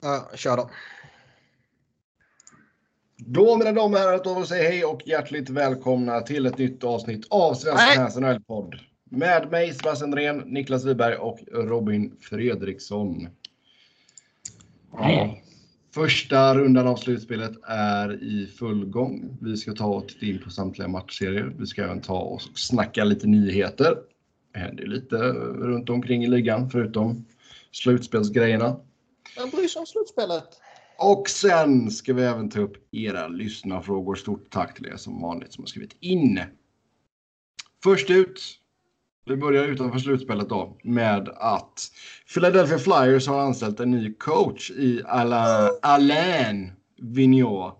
Ja, kör då. Då mina damer och herrar, då säga hej och hjärtligt välkomna till ett nytt avsnitt av Svenska NHL-podd. Med mig Sebastian Andrén, Niklas Wiberg och Robin Fredriksson. Hej. Första rundan av slutspelet är i full gång. Vi ska ta och titta in på samtliga matchserier. Vi ska även ta och snacka lite nyheter. Det händer lite runt omkring i ligan förutom slutspelsgrejerna. Vem bryr sig om slutspelet? Och sen ska vi även ta upp era lyssnarfrågor. Stort tack till er som vanligt som har skrivit in. Först ut. Vi börjar utanför slutspelet då med att Philadelphia Flyers har anställt en ny coach i Alain, Alain Vigneault.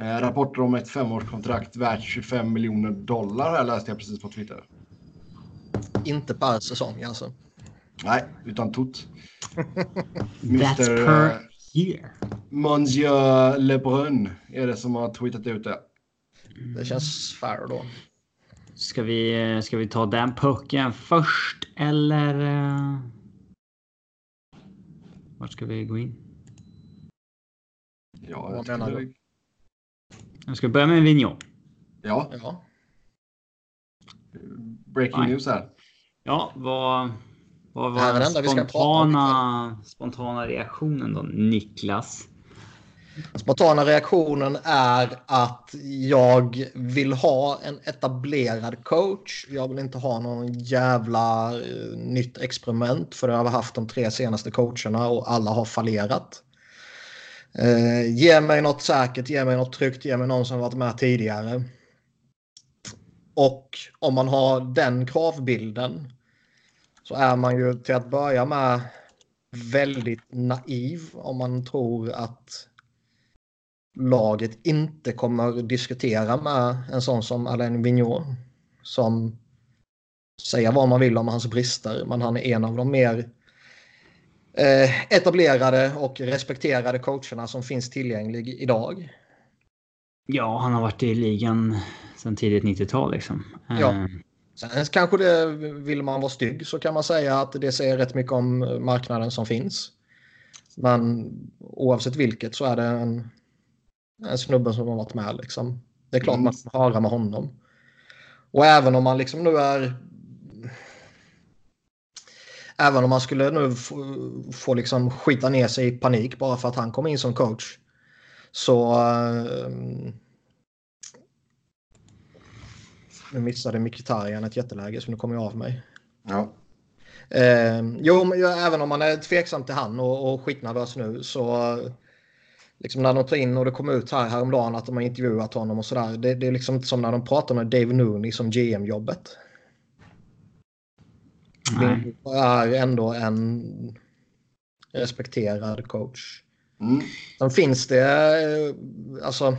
Eh, rapporter om ett femårskontrakt värt 25 miljoner dollar här läste jag precis på Twitter. Inte per säsong alltså. Nej, utan tot. That's Mr. per year. Monsieur Lebrun är det som har tweetat ut det. Det känns fair då. Ska vi, ska vi ta den pucken först eller? eh, Vart ska vi gå in? Ja, Vad jag tycker menar du? Jag ska börja med Vigneault. Ja, Ja. breaking Nej. news här. Ja, vad, vad var den spontana, spontana reaktionen då, Niklas? Spontana reaktionen är att jag vill ha en etablerad coach. Jag vill inte ha någon jävla eh, nytt experiment för det har vi haft de tre senaste coacherna och alla har fallerat. Eh, ge mig något säkert, ge mig något tryggt, ge mig någon som varit med tidigare. Och om man har den kravbilden så är man ju till att börja med väldigt naiv om man tror att laget inte kommer diskutera med en sån som Alain Vigneault. Som säger vad man vill om hans brister, men han är en av de mer eh, etablerade och respekterade coacherna som finns tillgänglig idag. Ja, han har varit i ligan sedan tidigt 90-tal liksom. Ja. Sen kanske det, vill man vara stygg så kan man säga att det säger rätt mycket om marknaden som finns. Men oavsett vilket så är det en, en snubbe som har varit med. Liksom. Det är klart Mm. man får höra med honom. Och även om man liksom nu är... Även om man skulle nu få, få liksom skita ner sig i panik bara för att han kom in som coach. Så... eh, nu missade Mkhitaryan ett jätteläge så nu kommer jag av mig. Ja. Eh, jo, men även om man är tveksam till han och, och skitnervös nu så liksom när de tar in och det kom ut här häromdagen att de har intervjuat honom och sådär. Det, det är liksom inte som när de pratar med Dave Nooney som GM-jobbet. Det är ändå en respekterad coach. Mm. Sen finns det, eh, alltså,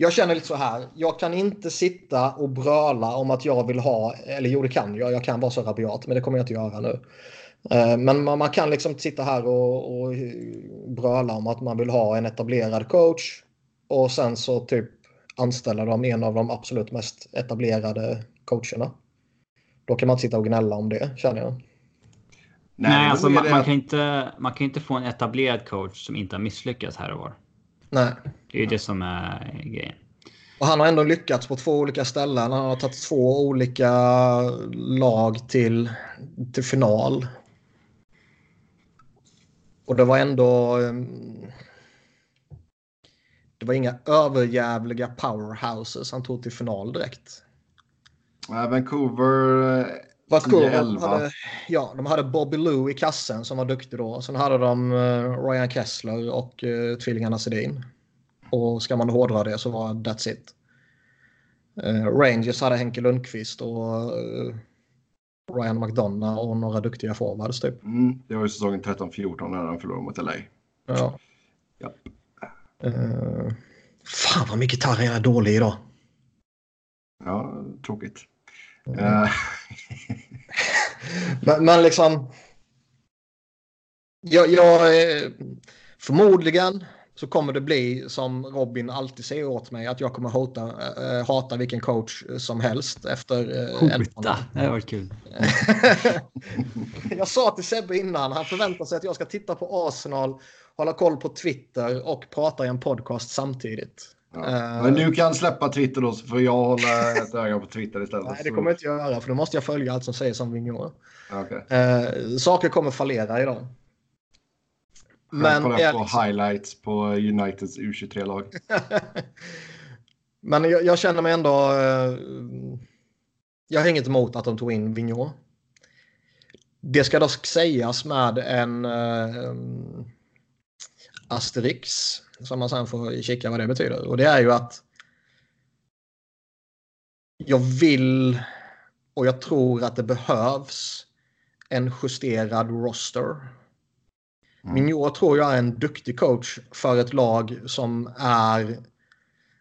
jag känner lite så här. Jag kan inte sitta och bröla om att jag vill ha, eller jo det kan jag, jag kan vara så rabiat, men det kommer jag inte göra nu. Eh, Men man kan liksom sitta här och, och bröla om att man vill ha en etablerad coach och sen så typ anställa dem en av de absolut mest etablerade coacherna. Då kan man inte sitta och gnälla om det, känner jag. Nej, men alltså man, det man, kan inte, man kan inte få en etablerad coach som inte har misslyckats här och var. Nej. Det är ju det som är grejen. Och han har ändå lyckats på två olika ställen. Han har tagit två olika lag till, till final. Och det var ändå... ehm, Det var inga överjävliga powerhouses han tog till final direkt. Vancouver. Eh, Vancouver 10-11. hade, ja, de hade Bobby Lou i kassen som var duktig då. Sen hade de eh, Ryan Kessler och uh, tvillingarna Sedin. Och ska man hårdra det så var that's it. Eh, Rangers hade Henke Lundqvist och eh, Ryan McDonough och några duktiga forwards typ. Mm, det var ju säsongen 13-14 när de förlorade mot LA. Ja. Ja. Eh, fan vad mycket gitarren är dålig idag. Ja, tråkigt. Mm. Eh, Men, men liksom. Jag, jag, eh, förmodligen så kommer det bli som Robin alltid säger åt mig att jag kommer hota, äh, hata vilken coach som helst efter äh, en Hota, det har varit kul. jag sa till Sebbe innan, han förväntar sig att jag ska titta på Arsenal, hålla koll på Twitter och prata i en podcast samtidigt. Ja. Uh, men du kan släppa Twitter då så får jag hålla ett öga på Twitter istället. Nej, det kommer jag inte göra för då måste jag följa allt som sägs om Vigneault. Okay. Uh, saker kommer fallera idag. Men jag kollar på highlights på Uniteds U23-lag. Men jag, jag, känner mig ändå... Uh, jag har inget emot att de tog in Vigneault. Det ska dock sägas med en uh, asterix som man sen får kika vad det betyder. Och det är ju att jag vill och jag tror att det behövs en justerad roster. Mm. Mignot tror jag är en duktig coach för ett lag som är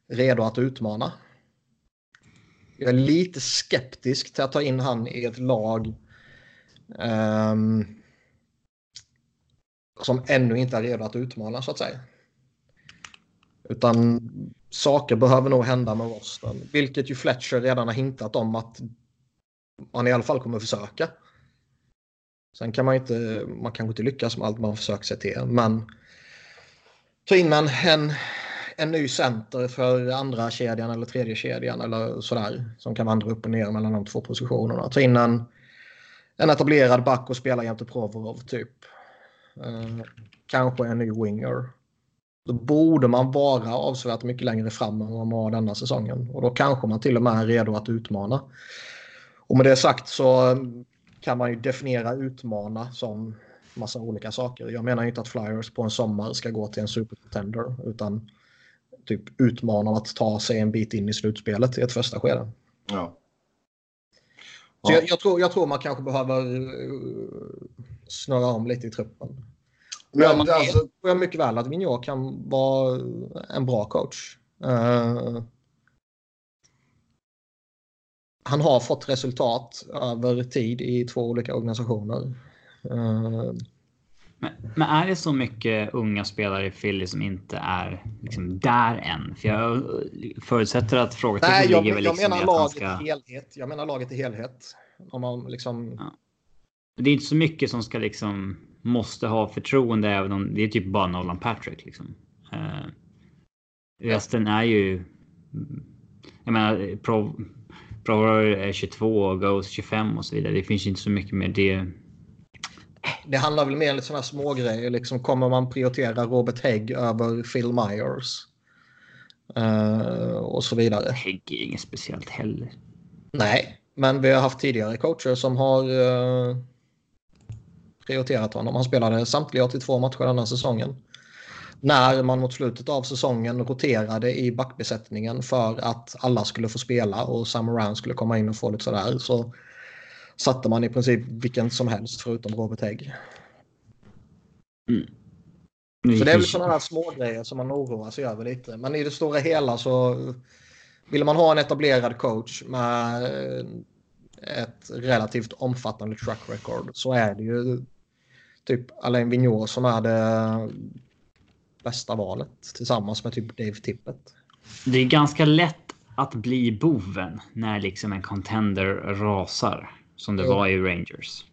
redo att utmana. Jag är lite skeptisk till att ta in han i ett lag um, som ännu inte är redo att utmana så att säga. Utan saker behöver nog hända med rosten. Vilket ju Fletcher redan har hintat om att man i alla fall kommer försöka. Sen kan man inte, man kanske inte lyckas med allt man försöker sig till. Men ta in en, en, en ny center för andra kedjan eller tredje kedjan eller sådär. Som kan vandra upp och ner mellan de två positionerna. Ta in en, en etablerad back och spela jämte Provorov typ. Eh, kanske en ny winger. Då borde man vara avsevärt mycket längre fram än vad man var denna säsongen. Och då kanske man till och med är redo att utmana. Och med det sagt så kan man ju definiera utmana som massa olika saker. Jag menar inte att Flyers på en sommar ska gå till en supercontender utan typ utmana att ta sig en bit in i slutspelet i ett första skede. Ja. Så jag, jag, tror, jag tror man kanske behöver uh, snurra om lite i truppen. Men man alltså... tror jag mycket väl att Vigneault kan vara en bra coach. Uh, han har fått resultat över tid i två olika organisationer. Uh, men, men, är det så mycket unga spelare i Philly som inte är liksom där än? För jag förutsätter att frågetecknet ligger väl liksom jag menar laget ska... i helhet. Jag menar laget i helhet. Om man liksom... Ja. Det är inte så mycket som ska liksom måste ha förtroende även om det är typ bara Nolan Patrick liksom. Uh, resten är ju. Jag menar Pro, Pro är 22 och Ghost 25 och så vidare. Det finns inte så mycket mer det. Det handlar väl mer om sådana små grejer. Liksom kommer man prioritera Robert Hägg över Phil Myers? Uh, och så vidare. Hägg är inget speciellt heller. Nej, men vi har haft tidigare coacher som har uh, prioriterat honom. Han spelade samtliga 82 matcher denna säsongen. När man mot slutet av säsongen roterade i backbesättningen för att alla skulle få spela och Sam Moran skulle komma in och få lite sådär så satte man i princip vilken som helst förutom Robert Hägg. Mm. Så det är väl sådana här små grejer som man oroar sig över lite. Men i det stora hela så vill man ha en etablerad coach med ett relativt omfattande track record så är det ju typ Alain Vigneault som är det bästa valet tillsammans med typ Dave Tippett. Det är ganska lätt att bli boven när liksom en contender rasar som det mm. var i Rangers.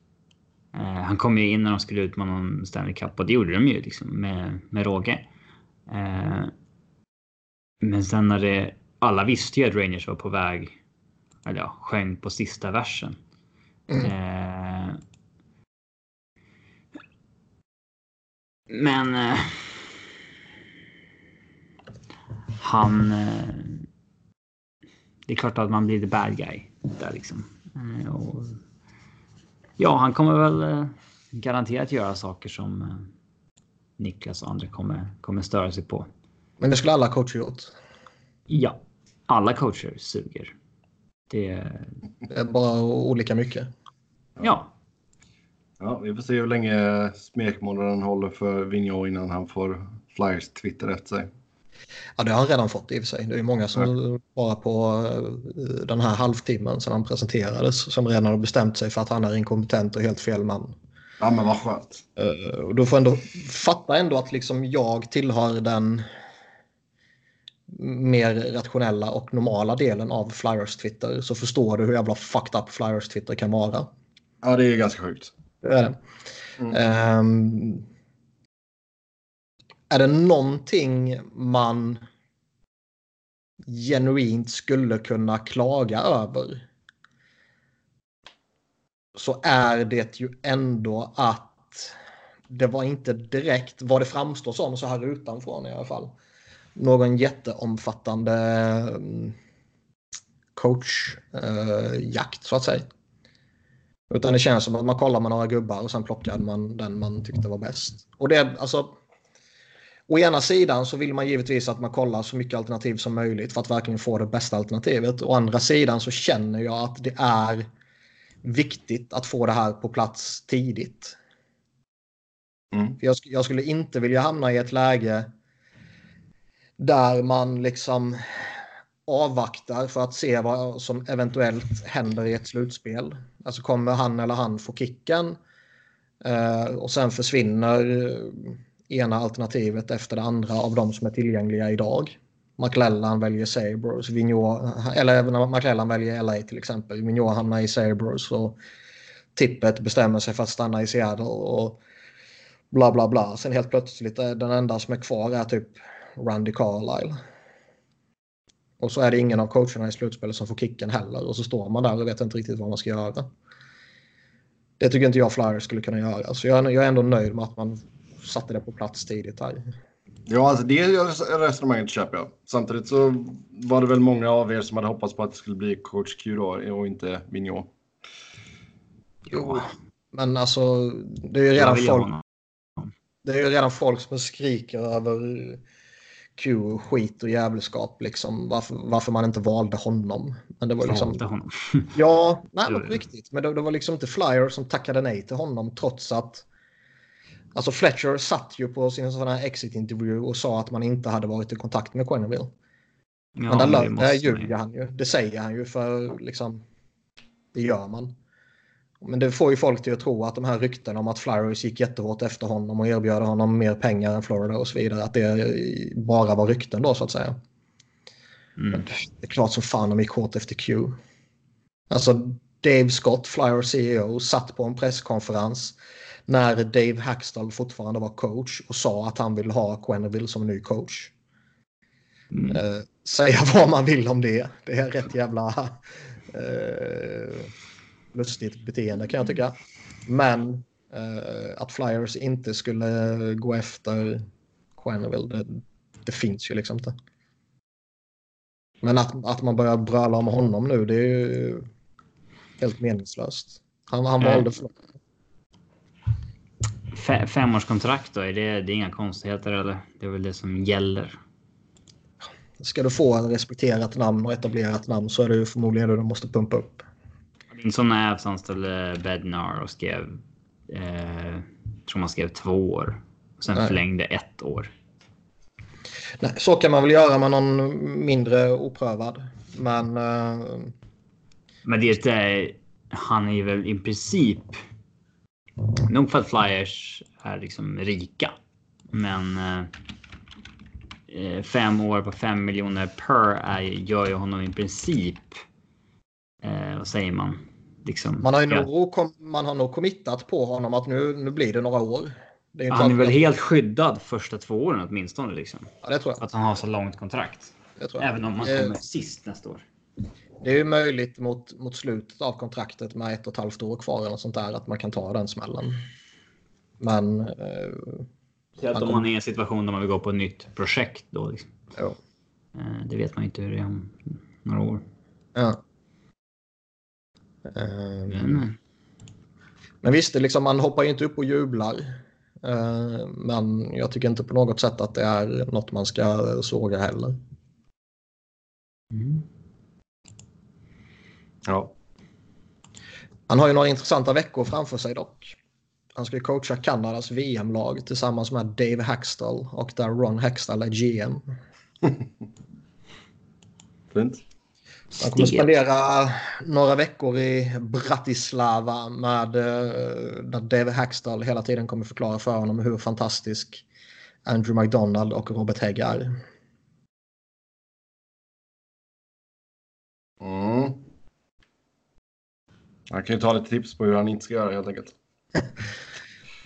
Uh, han kom ju in när de skulle utmana om Stanley Cup och det gjorde de ju liksom med, med råge. Uh, men sen när det alla visste ju att Rangers var på väg, eller ja, sjöng på sista versen. Mm. Uh, Men... Eh, han... Eh, det är klart att man blir the bad guy där liksom. Eh, och, ja, han kommer väl eh, garanterat göra saker som eh, Niklas och andra kommer, kommer störa sig på. Men det skulle alla coacher gjort? Ja, alla coacher suger. Det, det är bara olika mycket. Ja, Ja, vi får se hur länge smekmånaden håller för Vigneault innan han får Flyers Twitter efter sig. Ja, det har han redan fått i och för sig. Det är många som ja. bara på eh, den här halvtimmen sedan han presenterades som redan har bestämt sig för att han är inkompetent och helt fel man. Ja, men vad skönt. Uh, och då får ändå fatta ändå att liksom jag tillhör den mer rationella och normala delen av Flyers Twitter så förstår du hur jävla fucked up Flyers Twitter kan vara. Ja, det är ganska sjukt. Det är det. Mm. Um, är det någonting man genuint skulle kunna klaga över så är det ju ändå att det var inte direkt vad det framstår som så här utanför i alla fall. Någon jätteomfattande mm, coachjakt uh, så att säga. Utan det känns som att man kollar med några gubbar och sen plockade man den man tyckte var bäst. Och det alltså. Å ena sidan så vill man givetvis att man kollar så mycket alternativ som möjligt för att verkligen få det bästa alternativet. Å andra sidan så känner jag att det är viktigt att få det här på plats tidigt. Mm. Jag, jag, skulle inte vilja hamna i ett läge där man liksom avvaktar för att se vad som eventuellt händer i ett slutspel. Alltså kommer han eller han få kicken eh, och sen försvinner eh, ena alternativet efter det andra av de som är tillgängliga idag. McLellan väljer Sabres, Vigneault, eller även McLellan väljer LA till exempel. Vigneault hamnar i Sabres och Tippet bestämmer sig för att stanna i Seattle och bla bla bla. Sen helt plötsligt eh, den enda som är kvar är typ Randy Carlisle. Och så är det ingen av coacherna i slutspelet som får kicken heller och så står man där och vet inte riktigt vad man ska göra. Det tycker inte jag Flyers skulle kunna göra. Så jag, jag är ändå nöjd med att man satte det på plats tidigt här. Ja, alltså det resonemanget köper jag. Samtidigt så var det väl många av er som hade hoppats på att det skulle bli coach Q då och inte Vigneault. Jo, men alltså det är ju redan folk. Det är ju redan folk som skriker över Q, skit och jävelskap liksom. Varför, varför man inte valde honom. Men det var liksom... Valde honom? ja, nej, på riktigt. Men det, det var liksom inte Flyer som tackade nej till honom trots att Alltså Fletcher satt ju på sin sån här exit-intervju och sa att man inte hade varit i kontakt med Quenneville. Ja, men där, där ljuger han ju. Det säger han ju för liksom. Det gör man. Men det får ju folk till att tro att de här ryktena om att Flyers gick jättehårt efter honom och erbjöd honom mer pengar än Florida och så vidare. Att det bara var rykten då så att säga. Mm. Det är klart som fan de gick hårt efter Q. Alltså Dave Scott, Flyers CEO, satt på en presskonferens när Dave Hackstall fortfarande var coach och sa att han vill ha Quenneville som ny coach. Mm. Eh, säga vad man vill om det. Det är rätt jävla eh, lustigt beteende kan jag tycka. Men eh, att Flyers inte skulle gå efter Quenneville, det, det finns ju liksom inte. Men att, att man börjar bröla om honom nu, det är ju helt meningslöst. Han, han valde för femårskontrakt då? Är det, det är inga konstigheter eller? Det är väl det som gäller? Ska du få ett respekterat namn och etablerat namn så är det ju förmodligen det du måste pumpa upp. Som när Avs anställde Bednar och skrev... Eh, tror man skrev två år. Och sen Nej. förlängde ett år. Nej, så kan man väl göra med någon mindre oprövad. Men... Eh... Men det är... Han är väl i princip Nog för att Flyers är liksom rika. Men eh, fem år på fem miljoner per är, gör ju honom i princip. Eh, vad säger man? Liksom, man, har ju nog, man har nog committat på honom att nu, nu blir det några år. Det är han är väl helt skyddad första två åren åtminstone. Liksom. Ja, det tror jag. Att han har så långt kontrakt. Även om han kommer eh, sist nästa år. Det är ju möjligt mot, mot slutet av kontraktet med ett och ett halvt år kvar eller sånt där att man kan ta den smällen. Men... Eh, att om man är i en situation där man vill gå på ett nytt projekt då. Liksom. Ja. Eh, det vet man inte hur det är om några år. Ja. Eh, men, visst, liksom, man hoppar ju inte upp och jublar. Eh, men jag tycker inte på något sätt att det är något man ska såga heller. Mm. Ja. Han har ju några intressanta veckor framför sig dock. Han ska ju coacha Kanadas VM-lag tillsammans med Dave Hackstall och där Ron Hackstall är GM. Fint. Han kommer spendera några veckor i Bratislava med eh, där Dave Hackstall hela tiden kommer förklara för honom hur fantastisk Andrew McDonald och Robert Hägg är. Mm. Kan ju ta lite tips på hur han inte ska göra helt enkelt.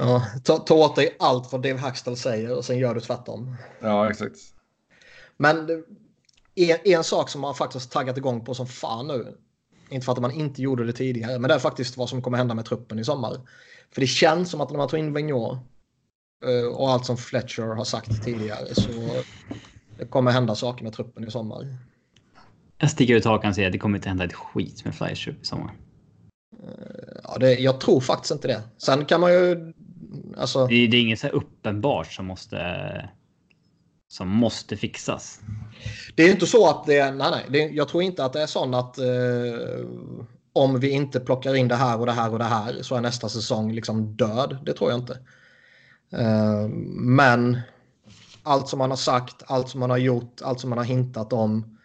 Ja, ta, ta åt dig allt vad Dave Hackstall säger och sen gör du tvärtom. Ja, exakt. Men det- en, en sak som man faktiskt taggat igång på som fan nu. Inte för att man inte gjorde det tidigare, men det är faktiskt vad som kommer hända med truppen i sommar. För det känns som att när man tar in Vigneault eh, och allt som Fletcher har sagt tidigare så det kommer hända saker med truppen i sommar. Jag sticker ut hakan och säger att det kommer inte hända ett skit med Fleischer i sommar. Ja, det, jag tror faktiskt inte det. Sen kan man ju... Alltså, Det är, det är inget så uppenbart som måste som måste fixas. det är inte så att det är... Nej, nej. Det, jag tror inte att det är sån att eh, om vi inte plockar in det här och det här och det här så är nästa säsong liksom död. Det tror jag inte. Eh, men allt som man har sagt, allt som man har gjort, allt som man har hintat om.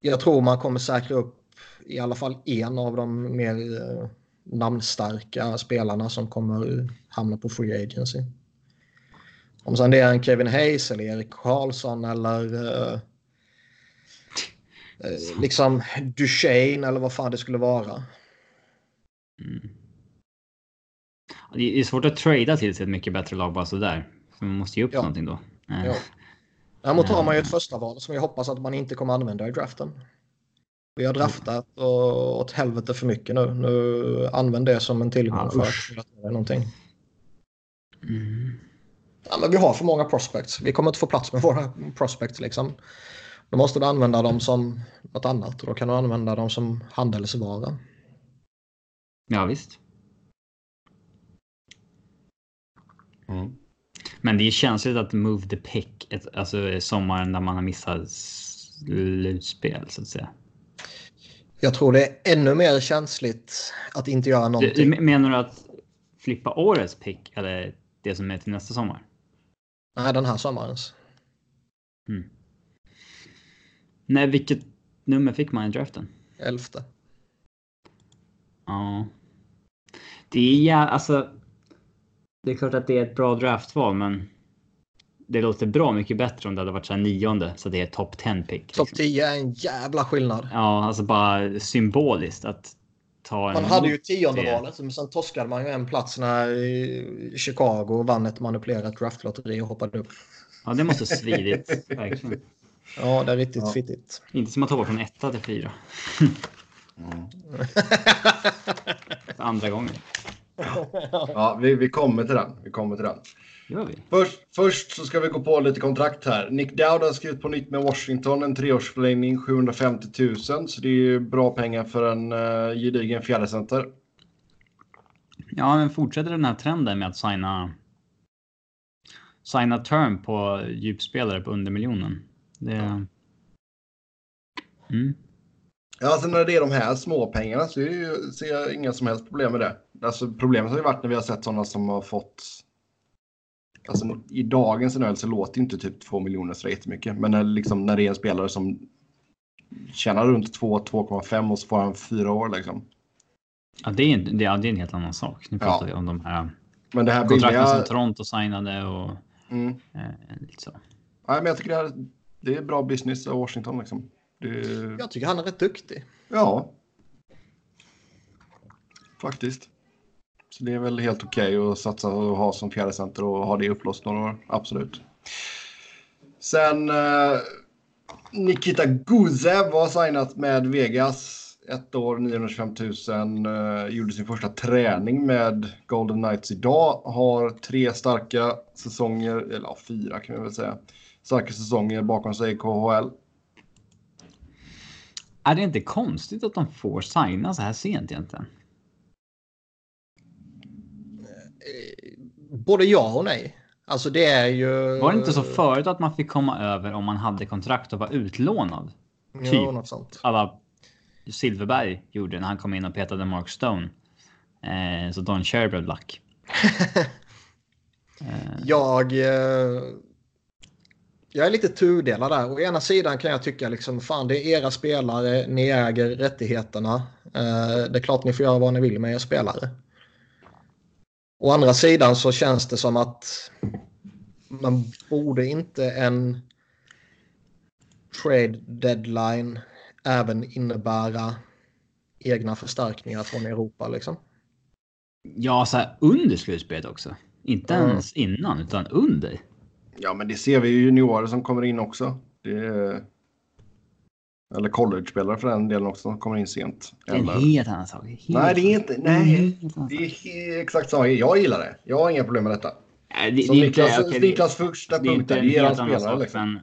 Jag tror man kommer säkra upp i alla fall en av de mer eh, namnstarka spelarna som kommer hamna på free agency. Om sen det är en Kevin Hayes eller Erik Karlsson eller eh, eh, liksom Duchene eller vad fan det skulle vara. Mm. Det är svårt att trada till sig ett mycket bättre lag bara sådär. Så man måste ge upp Ja. någonting då. Eh, Ja. Däremot har man ju ett första val som jag hoppas att man inte kommer använda i draften. Vi har draftat och åt helvete för mycket nu. Nu använd det som en tillgång Ja, för att göra någonting. Mm. Ja, men vi har för många prospects. Vi kommer inte få plats med våra prospects liksom. Då måste du använda dem som något annat och då kan du använda dem som handelsvara. Ja visst. Mm. Men det är känsligt att move the pick, ett, alltså sommaren där man har missat slutspel så att säga. Jag tror det är ännu mer känsligt att inte göra Du, någonting. du menar du att flippa årets pick eller det som är till nästa sommar? Nej, den här sommarens. Mm. Nej, vilket nummer fick man i draften? Elfte. Ja. Det är ja, alltså. Det är klart att det är ett bra draftval, men. Det låter bra mycket bättre om det hade varit så här nionde så det är top 10 pick. Topp liksom. 10 är en jävla skillnad. Ja, alltså bara symboliskt att ta en. Man hade ju mot tionde det. valet, men sen torskade man ju en plats när eh, Chicago vann ett manipulerat draftlotteri och hoppade upp. Ja, det måste svidit verkligen. Ja, det är riktigt Ja. fittigt. Inte som att hoppa från etta till fyra. Mm. Andra gången. Ja, vi, vi kommer till den. Vi kommer till den. Gör vi? Först, först så ska vi gå på lite kontrakt här. Nick Dowd har skrivit på nytt med Washington, en treårsförlängning, 750 000. Så det är ju bra pengar för en uh, gedigen fjärdecenter. Ja, men fortsätter den här trenden med att signa. Signa term på djupspelare på under miljonen. Det. Mm. Ja, alltså när det är de här små pengarna så ju, ser jag inga som helst problem med det. Alltså problemet har ju varit när vi har sett sådana som har fått... Alltså i dagens NHL så låter inte typ 2 miljoner så jättemycket. Men när, liksom, när det är en spelare som tjänar runt 2-2,5 och så får han fyra år liksom. Ja, det är, det, ja, det är en helt annan sak. Nu Ja. pratar vi om de här Men det här kontrakten billiga... som Toronto signade och Mm. eh, lite så. Nej, men jag tycker det, här, det är bra business av Washington liksom. Det, Jag tycker han är rätt duktig. ja. Faktiskt. Så det är väl helt okej att satsa och ha som fjärde center och ha det upplåst några år. Absolut. Sen eh, Nikita Guzev har signat med Vegas. Ett år, 925 000. Eh, gjorde sin första träning med Golden Knights idag. Har tre starka säsonger, eller ja, fyra kan vi väl säga. Starka säsonger bakom sig i KHL. Är det inte konstigt att de får signa så här sent egentligen? Både ja och nej. Alltså det är ju... Var det inte så förut att man fick komma över om man hade kontrakt och var utlånad? Typ? något sånt. Alla Silverberg gjorde när han kom in och petade Mark Stone. Eh, så Don Cherry blev lack. Eh, Jag... Eh, jag är lite tudelad där. Å ena sidan kan jag tycka liksom fan det är era spelare, ni äger rättigheterna. Eh, det är klart ni får göra vad ni vill med er spelare. Å andra sidan så känns det som att man borde inte en trade deadline även innebära egna förstärkningar från Europa liksom. Ja, så här under slutspelet också. Inte Mm. ens innan, utan under. Ja, men det ser vi ju juniorer som kommer in också. Det är... Eller college-spelare för den delen också som kommer in sent. Det är en Eller... helt annan sak. Helt Nej, det är inte. Nej, det är exakt samma. Jag gillar det. Jag har inga problem med detta. Nej, det, Som det är inte, Niklas, okej, det- Niklas första det är inte punkten, en helt annan sak, Liksom.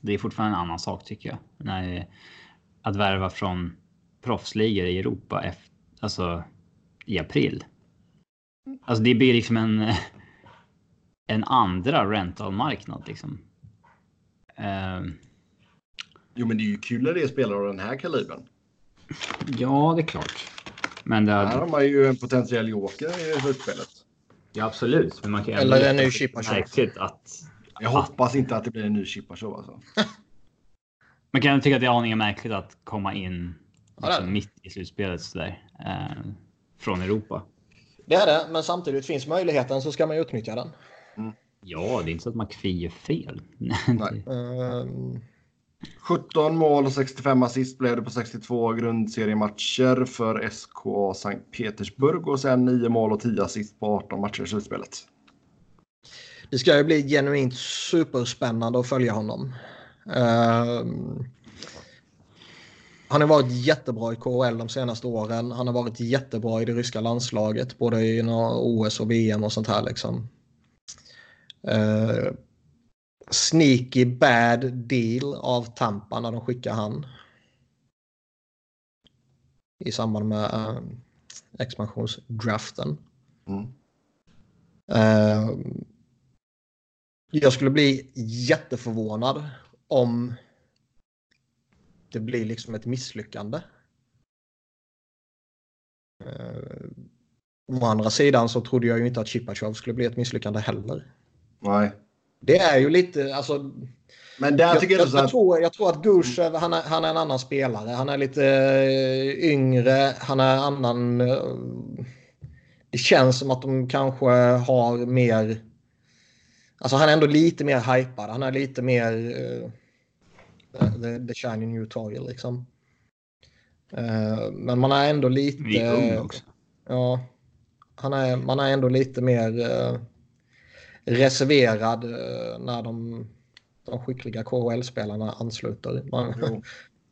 det är fortfarande en annan sak tycker jag. När, att värva från proffsligor i Europa efter, alltså, i april. Alltså det blir liksom en, en andra rentalmarknad liksom. Ehm, Jo, men det är ju kul när det är spelare av den här kalibern. ja, det är klart. Men det, Här har man ju en potentiell joker i slutspelet. ja, absolut. Men man kan ju Eller en ny Chipachov. Märkligt att Jag hoppas inte att det blir en ny Chipachov alltså. Man kan tycka att det är aningen märkligt att komma in liksom, mitt i slutspelet sådär. Eh, från Europa. Det är det, men samtidigt finns möjligheten så ska man ju utnyttja den. Ja, det är inte så att McPhee är fel. Nej. Ehm, 17 mål och 65 assist blev det på 62 grundseriematcher för SKA Sankt Petersburg och sen 9 mål och 10 assist på 18 matcher i slutspelet. Det ska ju bli genuint superspännande att följa honom. Uh, han har varit jättebra i KHL de senaste åren. Han har varit jättebra i det ryska landslaget, både i OS och VM och sånt här. Liksom. Uh, sneaky bad deal av Tampa när de skickar han. I samband med uh, expansionsdraften. Mm. Ehm, jag skulle bli jätteförvånad om det blir liksom ett misslyckande. Uh, å andra sidan så trodde jag ju inte att Chipachov skulle bli ett misslyckande heller. Nej. Det är ju lite, alltså. Men där Jag, tycker jag, jag, jag, att, tror, jag tror att Gusev, han är, han är en annan spelare. Han är lite eh, yngre, han är annan. eh, Det känns som att de kanske har mer. Alltså han är ändå lite mer hypad. Han är lite mer. Uh, the, the shiny new toy liksom. Eh, men man är ändå lite. Vi är ung också. Ja. Han är, man är ändå lite mer eh, reserverad eh, när de, de skickliga KHL-spelarna ansluter. Man, jo.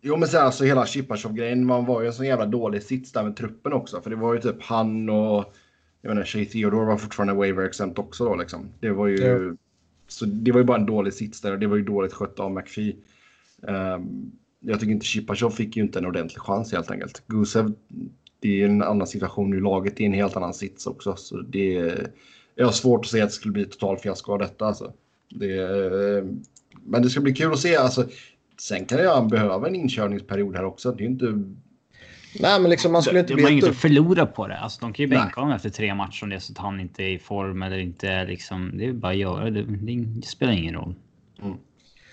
jo, men sen alltså hela Chipachov-grejen. Man var ju en sån jävla dålig sits där med truppen också. För det var ju typ han och jag menar, Shea Theodore var fortfarande waiver exempt också då liksom. Det var ju. Ja. Så det var ju bara en dålig sits där och det var ju dåligt skött av McPhee. Ehm, jag tycker inte Chipachov fick ju inte en ordentlig chans helt enkelt. Gusev, det är en annan situation nu. Laget är en helt annan sits också. Så det är, jag har svårt att se att det skulle bli total fiasko av detta. Alltså. Det, är- men det ska bli kul att se. Alltså, sen kan jag behöva en inkörningsperiod här också. Det är inte... nej, men liksom man skulle inte de har bli inget att förlora på det. Alltså, de kan ju bänka honom efter tre matcher om det är så att han inte är i form eller inte liksom. Det är bara att göra det. Det, spelar ingen roll.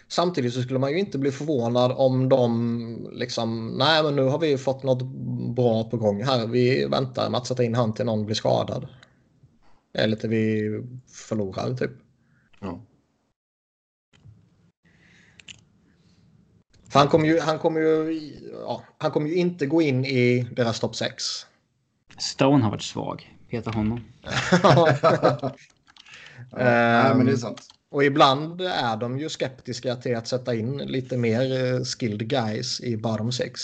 Samtidigt så skulle man ju inte bli förvånad om de liksom, nej men nu har vi fått något bra på gång här. Vi väntar med att sätta in han till någon blir skadad. Eller till vi förlorar typ. Ja. För han kommer ju, han kommer ju, ja, han kommer ju inte gå in i deras topp 6. Stone har varit svag. Peta honom. ja, nej, men det är Ehm, sant. Och ibland är de ju skeptiska till att sätta in lite mer eh, skilled guys i bottom 6.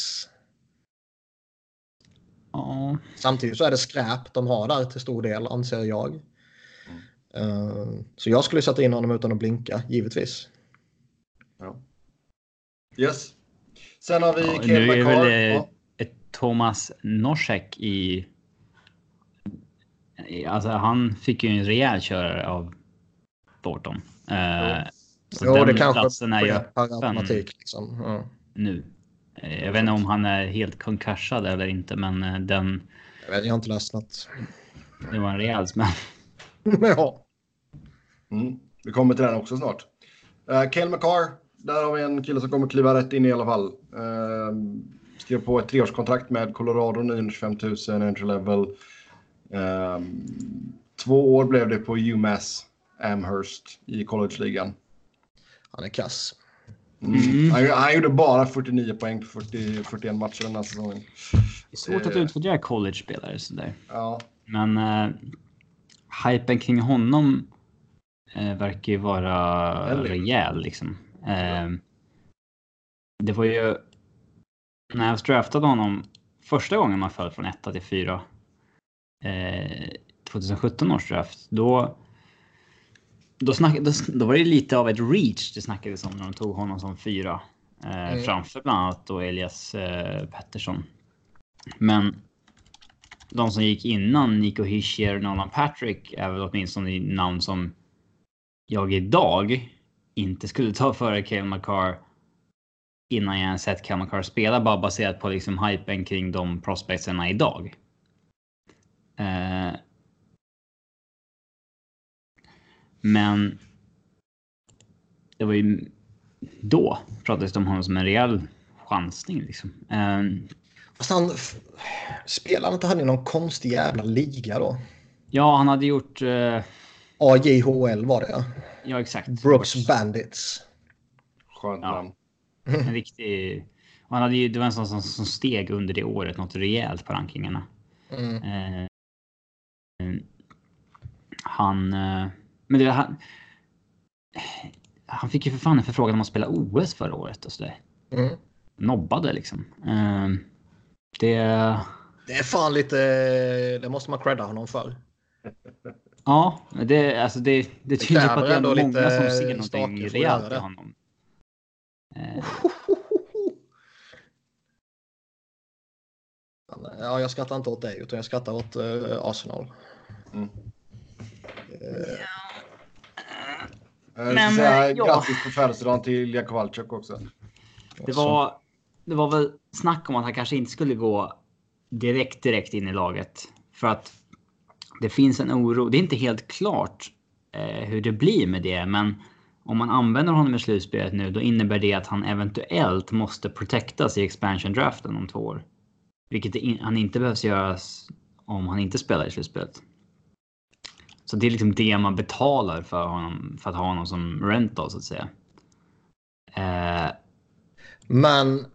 Ja, Samtidigt så är det skräp de har där till stor del anser jag. Eh, Så jag skulle sätta in honom utan att blinka, givetvis. Ja. Yes. Sen har vi Ja, Cale nu är väl, eh, Ja. ett Thomas Norsek i. Alltså han fick ju en rejäl körare av Thornton. Eh, så Jo, den det kanske platsen är ju öppen automatik. Liksom. Ja. nu. Eh, Jag vet inte om han är helt konkursad eller inte, men eh, den. Jag, vet, jag har inte läst något. Det var en rejäl smäll. ja. Mm. Vi kommer till den också snart. Uh, Cale McCarr, där har vi en kille som kommer kliva rätt in i alla fall. Uh, skrev på ett treårskontrakt med Colorado, 925 000 entry level. Uh, två år blev det på UMass Amherst i college-ligan. Han är kass. Mm. Han, han, gjorde bara 49 poäng på 40, 41 matcher den här säsongen. Det är svårt att utvärdera college-spelare sådär. Ja. Men uh, hypen kring honom uh, verkar ju vara Väldigt. rejäl liksom. Uh, det var ju när jag draftade honom första gången man föll från 1 till 4. 2017 års draft. Då då, snack, då, då, var det lite av ett reach det snackades om när de tog honom som fyra. Eh, mm. Framför bland annat då Elias eh, Pettersson. Men de som gick innan Nico Hischier och Nolan Patrick är väl åtminstone namn som jag idag inte skulle ta före Cale McCarr innan jag ens sett Cale McCarr spela bara baserat på liksom hypen kring de prospectserna idag. Eh, men det var ju då pratades det om honom som en rejäl chansning. Liksom. Um, Fast han spelade inte han i någon konstig jävla liga då? Ja, han hade gjort... Uh, AJHL var det ja. exakt. Brooks Bandits. Skönt namn. Ja. En riktig... Han hade ju, det var en sån som, som steg under det året något rejält på rankingarna. Mm. Uh, han... Uh, men det, han, han fick ju för fan en förfrågan om att spela OS förra året och sådär. Mm. Nobbade liksom. Uh, det... Det är fan lite... Det måste man credda honom för. Ja, det, alltså det, det tyder på att det är många som ser någonting rejält i honom. Uh. Ja, jag skrattar inte åt dig utan jag skrattar åt uh, Arsenal. Mm. Uh, Jag Men, säga ja. grattis på födelsedagen till Jakovalchuk också. Det var, det var väl snack om att han kanske inte skulle gå direkt, direkt in i laget. För att det finns en oro. Det är inte helt klart eh, hur det blir med det, men om man använder honom i slutspelet nu, då innebär det att han eventuellt måste protectas i expansion draften om två år. Vilket in, han inte behövs göra om han inte spelar i slutspelet. Så det är liksom det man betalar för honom för att ha honom som rental så att säga. Eh, Men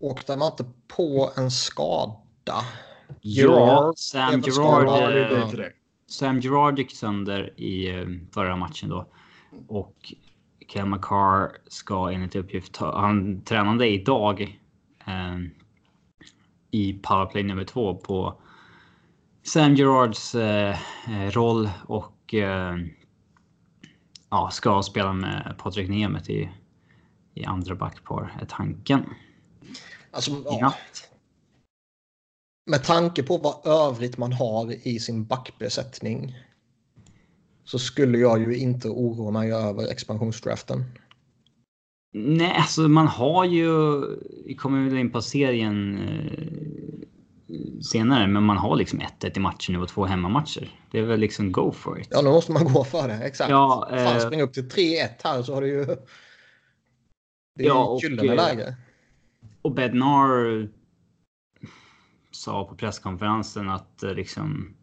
åkte man inte på en skada? ja, Sam Gerard, eh. Sam Gerard gick sönder i eh, förra matchen då. Och Kel McCarr ska enligt uppgift ta, han tränade idag eh, i powerplay nummer två på Sam Gerards eh, eh, roll och eh, ja, ska spela med Patrik Nemeth i, i andra backpar är tanken. Alltså, ja, med tanke på vad övrigt man har i sin backbesättning så skulle jag ju inte oroa mig över expansionsdraften. Nej, alltså man har ju, vi kommer väl in på serien eh, senare, men man har liksom 1-1 i matchen nu och två hemmamatcher. Det är väl liksom go for it. Ja, nu måste man gå för det. Exakt. Ja, Fan, eh, springa upp till 3-1 här så har du ju... Det är Ja, ju gyllene eh, läge. Och Bednar sa på presskonferensen att eh, liksom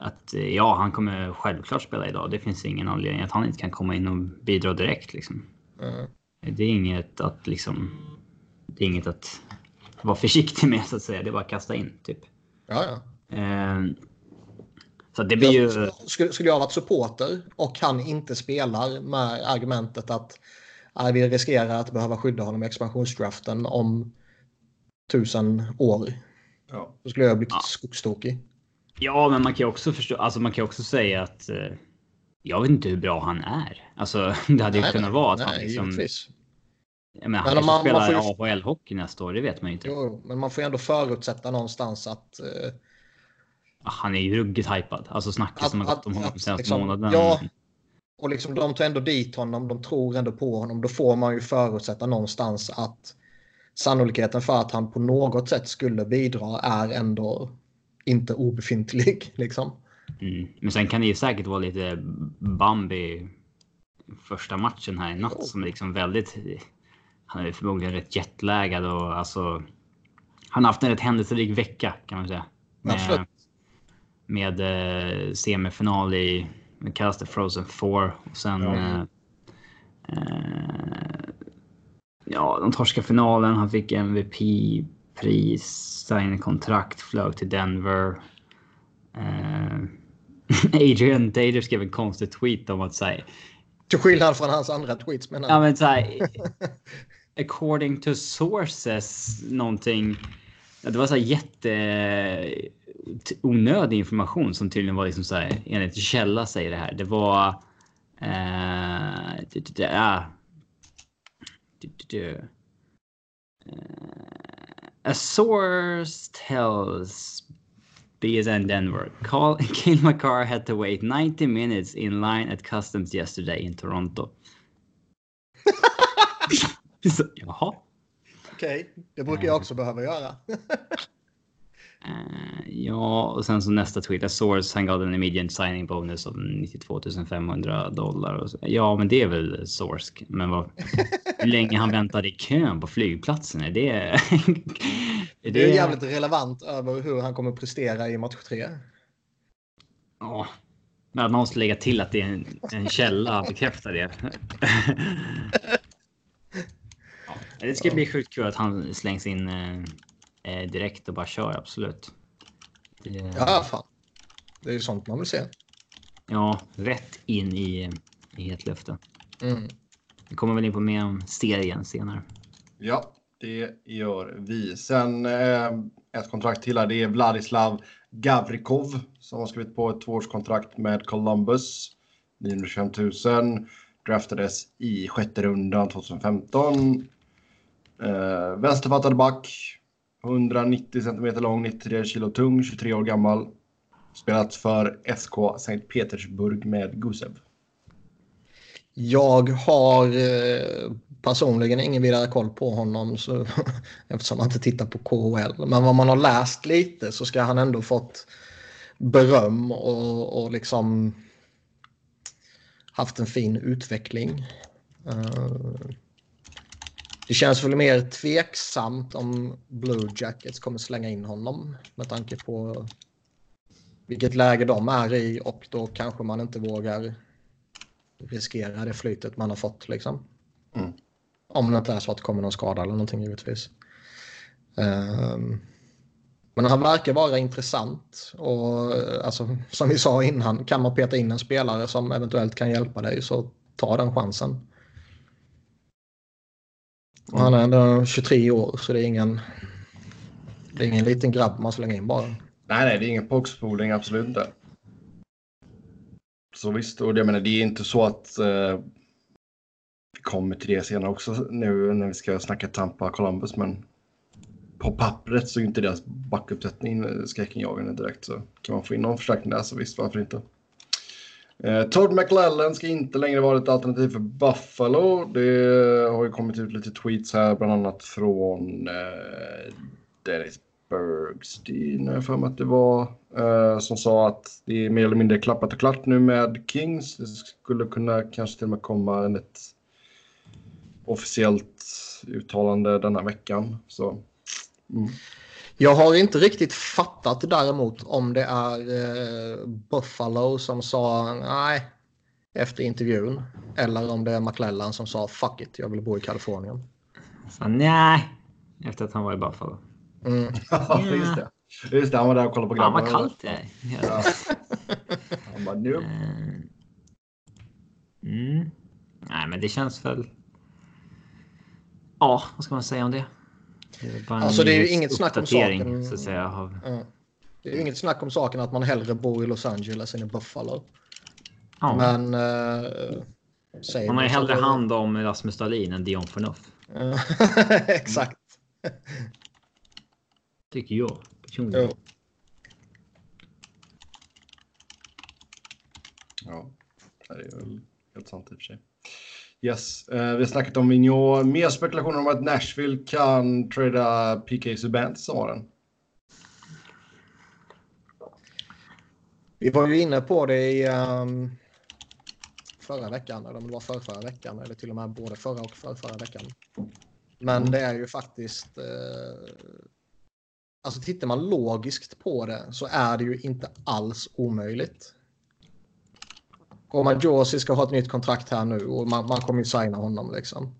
att eh, ja, han kommer självklart spela idag. Det finns ingen anledning att han inte kan komma in och bidra direkt liksom. Mm. Det är inget att liksom. Det är inget att vara försiktig med så att säga. Det är bara att kasta in typ. Ja, ja. Eh, så det blir ju. Skulle, skulle jag varit supporter och han inte spelar med argumentet att vi riskerar att behöva skydda honom i expansionsdraften om tusen år. Ja. Då skulle jag bli Ja. skogstokig. Ja, men man kan ju också förstå. Alltså, man kan ju också säga att. Eh, jag vet inte hur bra han är. Alltså, det hade ju Nej, kunnat nej, vara att nej, han liksom. givetvis. Jag menar, Men han man- man spelar får ju- AHL-hockey nästa år. Det vet man ju inte. Jo, men man får ju ändå förutsätta någonstans att... eh, Ah, Han är ju ruggigt hypad. Alltså snacket som har gått om honom att senaste liksom- månaden. ja. Och liksom de tar ändå dit honom, de tror ändå på honom. Då får man ju förutsätta någonstans att sannolikheten för att han på något sätt skulle bidra är ändå inte obefintlig. Liksom. Mm. Men sen kan det ju säkert vara lite Bambi första matchen här i natt oh. som är liksom väldigt. Han är förmodligen rätt jetlaggad och alltså. Han har haft en rätt händelserik vecka kan man säga. Med, med eh, semifinal i, kallas det Frozen 4 och sen. Ja. Eh, eh, ja, de torskade finalen. Han fick MVP-pris, signade kontrakt, flög till Denver. Eh, Adrian Dader skrev en konstig tweet om att säga. Till skillnad från hans andra tweets menar Ja men så här, according to sources någonting. Det var så här jätte onödig information som tydligen var liksom så här enligt källa säger det här. Det var. Eh, ah. eh, a source tells BSN Denver. Call, Kale McCarr had to wait 90 minutes in line at customs yesterday in Toronto. Jaha. Okej, okay. det brukar jag också behöva göra. Uh, ja, och sen så nästa tweet. A source han gav en immediate signing bonus av 92 500 dollar. Så. Ja, men det är väl source. Men vad, hur länge han väntade i kön på flygplatsen? Är det... är det... det är jävligt relevant över hur han kommer prestera i match 3. Ja, men man måste lägga till att det är en, en källa bekräftar det. det ska bli sjukt kul att han slängs in eh, eh, direkt och bara kör, absolut. Det, ja, fan. Det är ju sånt man vill se. Ja, rätt in i, i hetluften. Mm. Vi kommer väl in på mer om serien senare. Ja, det gör vi. Sen eh, ett kontrakt till här. Det är Vladislav Gavrikov som har skrivit på ett tvåårskontrakt med Columbus. 925 000. Draftades i sjätte rundan 2015. Eh, vänsterfattad back. 190 cm lång, 93 kilo tung, 23 år gammal. Spelat för SK Sankt Petersburg med Gusev. Jag har eh, personligen ingen vidare koll på honom så, eftersom man inte tittar på KHL. Men vad man har läst lite så ska han ändå fått beröm och, och liksom haft en fin utveckling. Uh, det känns väl mer tveksamt om Blue Jackets kommer slänga in honom med tanke på vilket läge de är i och då kanske man inte vågar riskera det flytet man har fått liksom. Mm. Om det inte är så att det kommer någon skada eller någonting givetvis. Um, men han verkar vara intressant och alltså, som vi sa innan, kan man peta in en spelare som eventuellt kan hjälpa dig så ta den chansen. Och han är ändå 23 år så det är ingen, det är ingen liten grabb man slänger in bara. Nej, nej, det är ingen boxpoling, absolut inte. Så visst, och jag menar det är inte så att eh, vi kommer till det senare också nu när vi ska snacka Tampa Columbus, men på pappret så är inte deras backuppsättning skräckinjagande direkt. Så kan man få in någon förstärkning där så visst, varför inte? Eh, Todd McLellan ska inte längre vara ett alternativ för Buffalo. Det har ju kommit ut lite tweets här, bland annat från eh, Dennis Bergstein, jag för mig att det var, eh, som sa att det är mer eller mindre klappat och klart nu med Kings. Det skulle kunna kanske till och med komma ett officiellt uttalande denna veckan. Så, mm. Jag har inte riktigt fattat däremot om det är eh, Buffalo som sa nej efter intervjun. Eller om det är McClellan som sa fuck it, jag vill bo i Kalifornien. Så, nej, efter att han var i Buffalo. Mm. ja, just det. Just det, han var där och kollade på grabbarna. Fan vad kallt det är. Ja. han bara, nope. Mm. Nej, men det känns väl... Ja, vad ska man säga om det? Det alltså det är ju inget snack om saken. Så att säga, av... Det är ju inget snack om saken att man hellre bor i Los Angeles än i Buffalo. Ja. Men... Eh, man har ju hellre hand om Rasmus Dahlin än Dion Phaneuf. Exakt. Tycker jag personligen. Ja, det är väl helt sant i och för sig. Yes, uh, vi har snackat om Vigneault. Mer spekulationer om att Nashville kan trada PK Subban till sommaren. Vi var ju inne på det i um, förra veckan, eller om det var för förra veckan, eller till och med både förra och för förra veckan. Men Mm. det är ju faktiskt... Eh, alltså tittar man logiskt på det så är det ju inte alls omöjligt. Roman Josi ska ha ett nytt kontrakt här nu och man, man kommer ju signa honom liksom.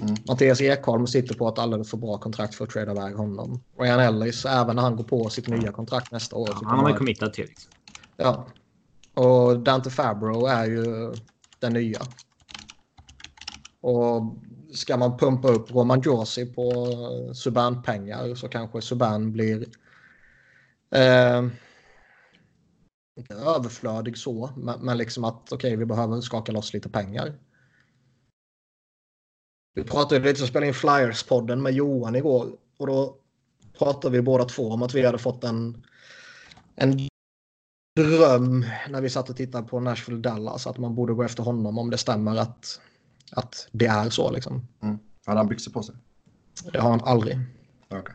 Mm. Mattias Ekholm sitter på ett alldeles för bra kontrakt för att trada iväg honom. Ryan Ellis, även när han går på sitt nya kontrakt nästa år. så Han har man ju committat till. Liksom. Ja. Och Dante Fabro är ju den nya. Och ska man pumpa upp Roman Josi på Subban-pengar så kanske Subban blir eh, inte överflödig så, men, men liksom att okej, vi behöver skaka loss lite pengar. Vi pratade lite, jag spelade in Flyers-podden med Johan igår och då pratade vi båda två om att vi hade fått en, en dröm när vi satt och tittade på Nashville Dallas att man borde gå efter honom om det stämmer att, att det är så. Liksom. Mm. Hade han byxor på sig? Det har han aldrig. Okej.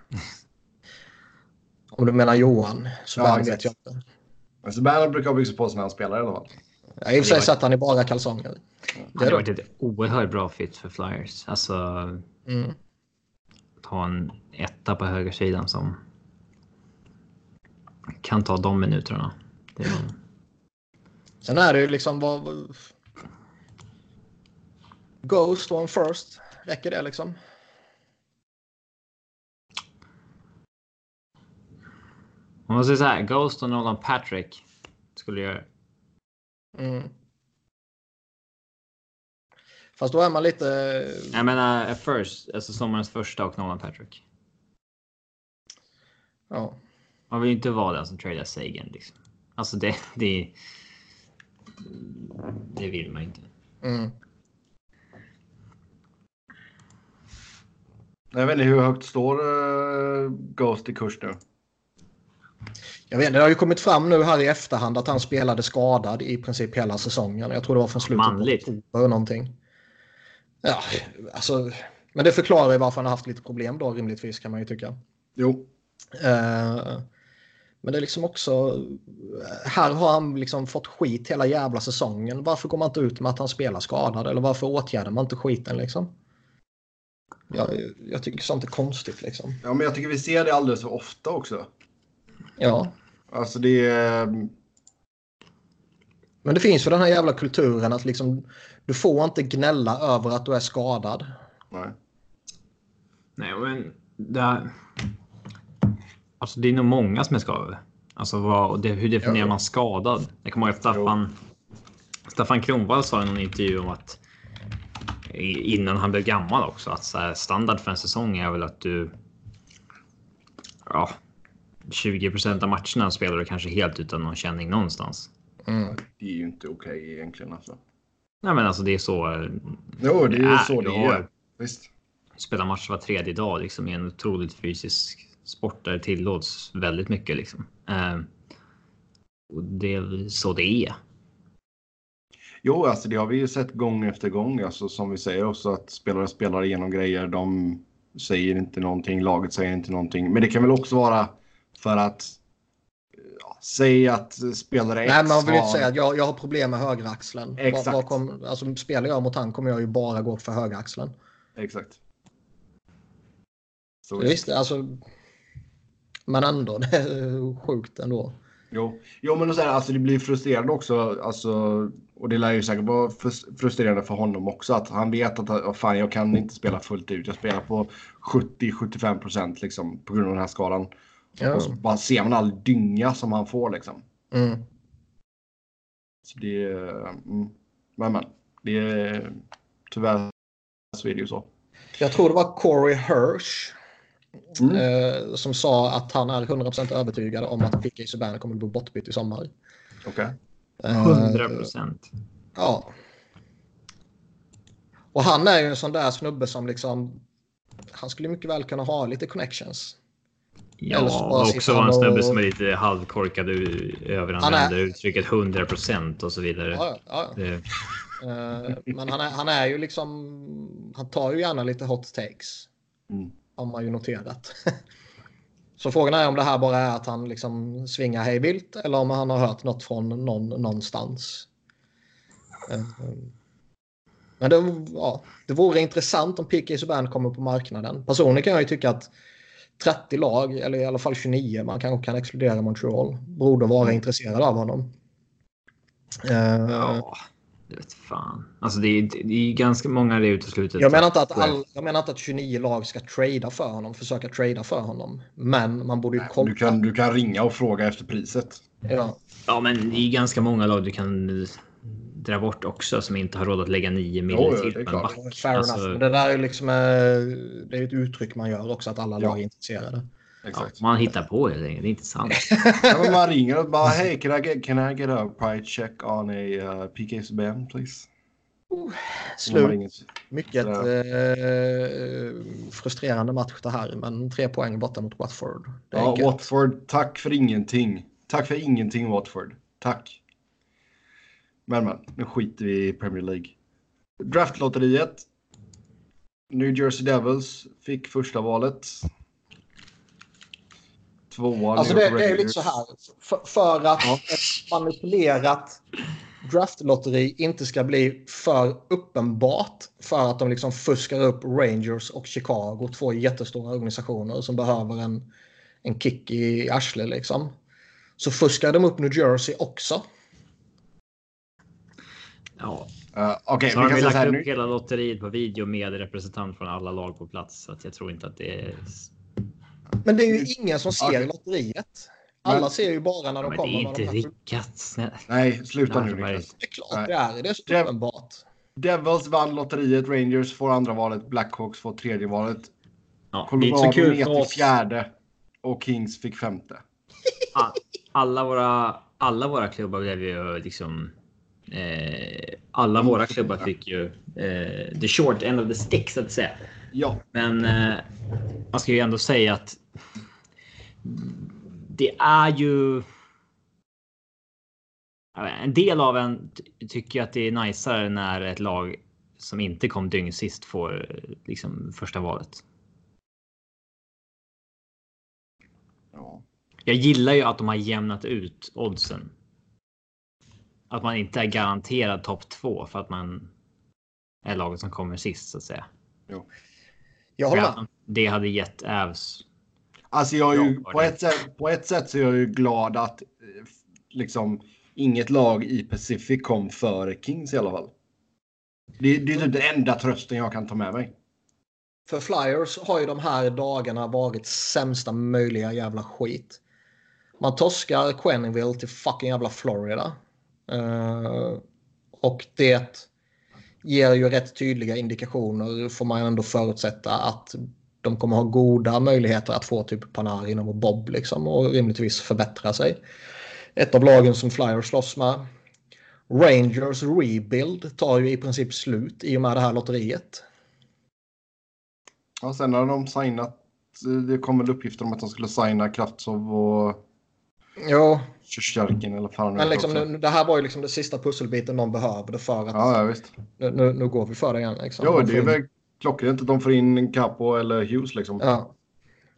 Om du menar Johan så Ja, vet jag inte. Men Subban brukar byxor på sig när han spelar i alla fall. Jag har i och för sig sett han i bara kalsonger. Det är varit ett oerhört bra fit för Flyers. Alltså Mm. ta en etta på högersidan som kan ta de minuterna. Det är, Sen är det ju liksom vad... Ghost on first. Räcker det liksom? Om man säger så här, Ghost och Nolan Patrick skulle göra. Mm. Fast då är man lite... Jag menar eh, first, alltså sommarens första och Nolan Patrick. Ja. Man vill ju inte vara den som tradar Sagan liksom. Alltså det, det. Det vill man inte. Mm. Jag vet inte hur högt står uh, Ghost i kurs nu? Jag vet, det har ju kommit fram nu här i efterhand att han spelade skadad i princip hela säsongen. Jag tror det var från slutet Manligt. på oktober någonting. Ja, alltså. Men det förklarar ju varför han har haft lite problem då rimligtvis kan man ju tycka. Jo. Eh, men det är liksom också. Här har han liksom fått skit hela jävla säsongen. Varför går man inte ut med att han spelar skadad? Eller varför åtgärdar man inte skiten liksom? Jag, jag tycker sånt är konstigt liksom. Ja, men jag tycker vi ser det alldeles för ofta också. Ja, Alltså det är... Men det finns ju den här jävla kulturen att liksom du får inte gnälla över att du är skadad. Nej. Nej, men det är... Alltså det är nog många som är skadade. Alltså vad, det, hur definierar man skadad? Jag kommer ihåg att Staffan, Staffan Kronwall sa i någon intervju om att innan han blev gammal också att så här, standard för en säsong är väl att du. Ja, 20% av matcherna spelar du kanske helt utan någon känning någonstans. Mm. Det är ju inte okej egentligen alltså. Nej, men alltså det är så. eh, Jo, det är ju är. så det är. Visst. spela match var tredje dag liksom i en otroligt fysisk sport där det tillåts väldigt mycket liksom. Eh, och det är så det är. Jo, alltså det har vi ju sett gång efter gång. Alltså, som vi säger också att spelare spelar igenom grejer. De säger inte någonting, laget säger inte någonting. Men det kan väl också vara för att ja, säga att spelare X Nej, man vill ju inte har- säga att jag, jag har problem med högeraxeln. Exakt. Vad, vad kom, alltså, spelar jag mot han kommer jag ju bara gå för högeraxeln. Exakt. Så visst, alltså. Men ändå, det är sjukt ändå. Jo, jo men så här, alltså det blir frustrerande också. Alltså, och det lär ju säkert vara frus- frustrerande för honom också. Att han vet att oh, fan, jag kan inte spela fullt ut. Jag spelar på 70-75 procent liksom, på grund av den här skalan. Ja. Och så bara ser man all dynga som han får. Liksom. Mm. Så det är... Mm, men, men. Det är, tyvärr så är det ju så. Jag tror det var Corey Hirsch Mm. eh, som sa att han är 100% övertygad om att P.K. Subban kommer att bli bortbytt i sommar. Okej. Eh, 100 procent. Ja. Och han är ju en sån där snubbe som liksom. Han skulle mycket väl kunna ha lite connections. Ja, och också vara en snubbe och- som är lite halvkorkad överanvänder uttrycket 100 procent och så vidare. Ja, ja, ja. Det, Eh, men han är, han är ju liksom. Han tar ju gärna lite hot takes. Mm. Har man ju noterat. Så frågan är om det här bara är att han liksom svingar hej vilt eller om han har hört något från någon någonstans. Eh, Men det, ja, det vore intressant om PK Subban kommer på marknaden. Personligen kan jag ju tycka att 30 lag, eller i alla fall 29, man kanske kan exkludera Montreal, borde vara Mm. intresserade av honom. Eh, Ja, det vet fan. Alltså det är, det är ganska många det uteslutet. Jag menar, inte att all, jag menar inte att 29 lag ska trada för honom, försöka trada för honom. Men man borde ju kolla. Du kan, du kan ringa och fråga efter priset. Ja, Ja, men det är ganska många lag du kan dra bort också som inte har råd att lägga 9 Jo, miljoner jo, till det är på en klart. back. fair Alltså, enough. Men det där är liksom eh, det är ett uttryck man gör också att alla Ja. lag är intresserade. ja, man hittar på helt enkelt. Det är inte sant. Ja, man ringer och bara hej, can I get, can I get a price check on a uh, PK Subban please? Man Slut. Mycket eh, frustrerande match det här, men tre poäng borta mot Watford. Ja. Watford, tack för ingenting. Tack för ingenting Watford. Tack. Men men, nu skiter vi i Premier League. Draftlotteriet. New Jersey Devils fick första valet. Tvåa Alltså det, det är ju lite så här. För, för att Ja. ett manipulerat draftlotteri inte ska bli för uppenbart för att de liksom fuskar upp Rangers och Chicago, två jättestora organisationer som behöver en, en kick i arslet liksom. Så fuskar de upp New Jersey också. Ja, Uh, Okej, så vi har så lagt här upp nu. hela lotteriet på video med representant från alla lag på plats. Så att jag tror inte att det är... Men det är ju ingen som ser Okej. lotteriet. Alla Men- ser ju bara när de Men det kommer är med inte de riggat. Snälla. Nej, sluta nu. Niklas. Det är klart Nej. det är. Det är så Det- uppenbart. Devils vann lotteriet, Rangers får andra valet, Blackhawks får tredje valet. Ja, det är Colorado kul ner till fjärde. Och Kings fick femte. All- alla våra, alla våra klubbar blev ju liksom... Eh, alla våra klubbar fick ju eh, the short end of the stick så att säga. Ja, Men eh, man ska ju ändå säga att det är ju. En del av en ty- tycker att det är najsare när ett lag som inte kom dygn sist får liksom första valet. ja. Jag gillar ju att de har jämnat ut oddsen. Att man inte är garanterad topp två för att man är laget som kommer sist så att säga. Jag håller med. Ja, det hade gett Avs. Alltså jag är ju, på, ett sätt, på ett sätt så är jag ju glad att eh, liksom inget lag i Pacific kom före Kings i alla fall. Det, det är typ den enda trösten jag kan ta med mig. För Flyers har ju de här dagarna varit sämsta möjliga jävla skit. Man torskar Quenneville till fucking jävla Florida. Eh, och det ger ju rätt tydliga indikationer får man ändå förutsätta att de kommer ha goda möjligheter att få typ Panarin och Bob liksom och rimligtvis förbättra sig. Ett av lagen som Flyers slåss med. Rangers rebuild tar ju i princip slut i och med det här lotteriet. Ja, sen har de signat. Det kom väl uppgifter om att de skulle signa Kraftsov och Jo, Sjustjärkin eller fan Men liksom, nu, det här var ju liksom det sista pusselbiten de behövde för att Ja, ja, visst. nu, nu, nu går vi för det igen. Liksom. Jo, De det är in- väl klockrent att de får in Capo eller Hughes liksom. Ja.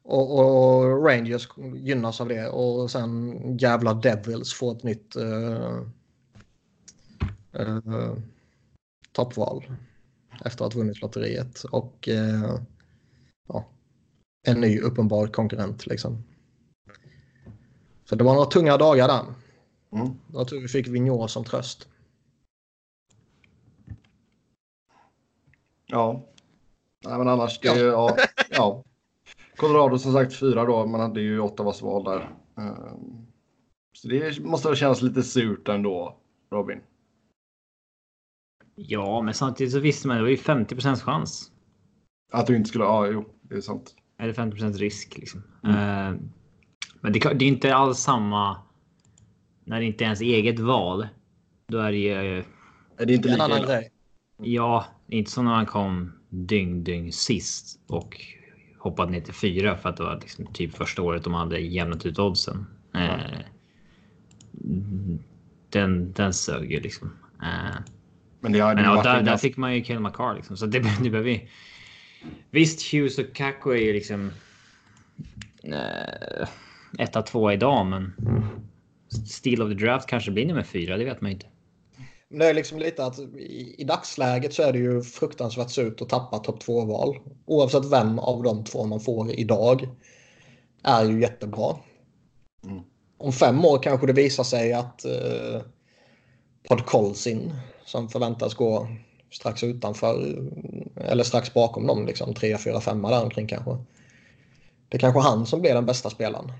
Och, och Rangers gynnas av det och sen jävla Devils får ett nytt uh, uh, toppval efter att ha vunnit lotteriet och eh, ja, en ny uppenbar konkurrent liksom. Så det var några tunga dagar där. Mm. Jag tror vi fick Vigneault som tröst. Ja. Nej, men annars, det, Ja. ja. ja. Colorado som sagt fyra då, man hade ju Ottawas val där. Ehm, Så det måste väl kännas lite surt ändå, Robin. Ja, men samtidigt så visste man det var ju 50% chans. Att du inte skulle, ja jo, det är sant. Eller 50% risk liksom. Mm. Eh, men det, kan- det är inte alls samma. När det inte är ens eget val. Då är det ju. Är det inte En lika annan grej. Ja, inte som när man kom dyng dyng sist och hoppade ner till fyra för att det var liksom typ första året de hade jämnat ut oddsen. Eh, den, den sög ju liksom. Eh, Men det hade men ja, där, där fick man ju Kel McCarr liksom. Så det, det behöver vi. Visst, Hughes och Kako är ju liksom. Eh, etta, tvåa idag, men. Steel of the draft kanske blir nummer fyra, det vet man ju inte. Men det är liksom lite att i, i dagsläget så är det ju fruktansvärt surt att tappa topp 2-val. Oavsett vem av de två man får idag är ju jättebra. Mm. Om fem år kanske det visar sig att eh, Podkolzin som förväntas gå strax utanför eller strax bakom dem, liksom 3, 4, 5 där omkring kanske. Det är kanske han som blir den bästa spelaren.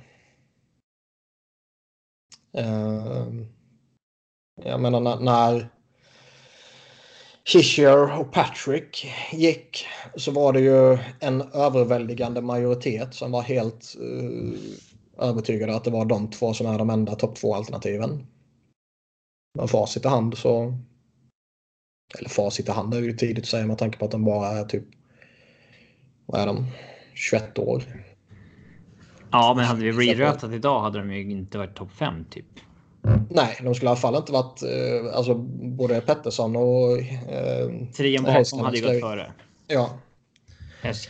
Ehm, jag menar när, när och Patrick gick så var det ju en överväldigande majoritet som var helt uh, övertygade att det var de två som är de enda topp två alternativen. Men facit i hand så... Eller facit i hand är ju tidigt att säga med tanke på att de bara är typ... Vad är de? 21 år. Ja, men hade vi rerötat idag hade de ju inte varit topp 5 typ. Nej, de skulle i alla fall inte varit... Eh, alltså både Pettersson och... Eh, Trion bakom hade ju gått före. Ja.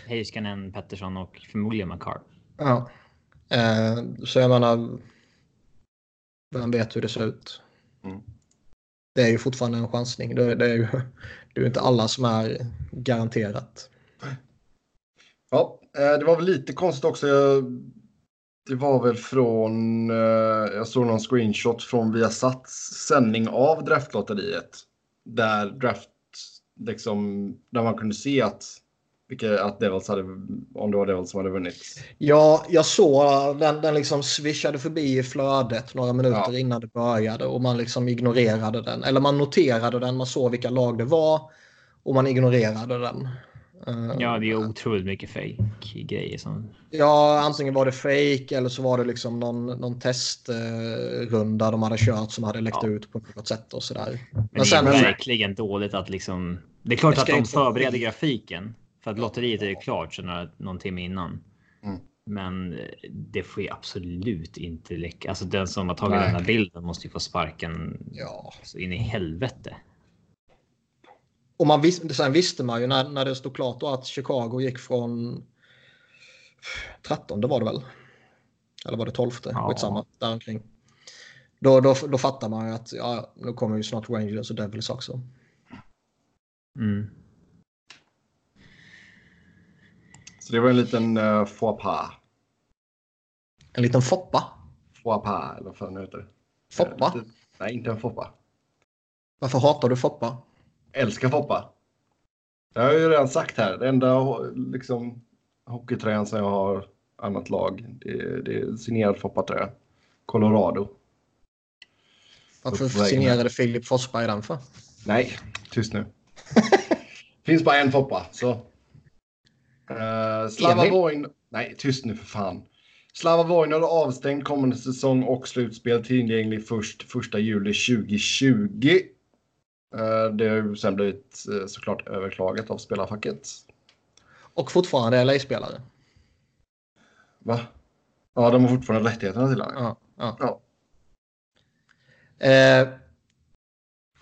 Heiskanen, Pettersson och förmodligen McCarr. Ja. Eh, så jag menar... Vem vet hur det ser ut? Mm. Det är ju fortfarande en chansning. Det, det är ju det är inte alla som är garanterat. Ja, eh, det var väl lite konstigt också. Det var väl från, eh, jag såg någon screenshot från Viasats sändning av draftlotteriet. Där draft, liksom, där man kunde se att, vilka, att Devils hade, om det var Devils som hade vunnit. Ja, jag såg den, den liksom swishade förbi i flödet några minuter Ja. innan det började och man liksom ignorerade den. Eller man noterade den, man såg vilka lag det var och man ignorerade den. Eh, Ja, det är otroligt mycket fake grejer som... Ja, antingen var det fake eller så var det liksom någon, någon testrunda de hade kört som hade läckt Ja. ut på något sätt och sådär. Men, Men sen- det är verkligen dåligt att liksom... Det är klart att de inte- förbereder grafiken. För att lotteriet är ju klart så några, någon timme innan. Mm. Men eh, det får ju absolut inte läcka. Alltså den som har tagit Nej. den här bilden måste ju få sparken Ja. så in i helvete. Och man visste, sen visste man ju när, när det stod klart då att Chicago gick från 13 det var det väl? Eller var det 12? Ja. Skitsamma, däromkring. Då, då, då fattar man ju att ja, nu kommer ju snart Rangers och Devils också. Mm. Så det var en liten uh, faux pas. En liten foppa. Faux pas, eller vad fan det heter. Foppa? Eh, Nej, inte en foppa. Varför hatar du foppa? Älskar Foppa. Det har jag ju redan sagt här. Det enda liksom, hockeytröjan som jag har annat lag, det, det är signerad Foppa-tröja. Colorado. Varför signerade Filip Forsberg den för? Nej, tyst nu. Finns bara en Foppa, så. Uh, Slava? Voin... Nej, tyst nu för fan. Slava Voinod är avstängd kommande säsong och slutspel tillgänglig först 1 juli 2020. Eh, det har ju sen blivit eh, såklart överklagat av spelarfacket. Och fortfarande LA-spelare. Va? Ja, de har fortfarande rättigheterna till honom. Ja, ja. Ja. Eh,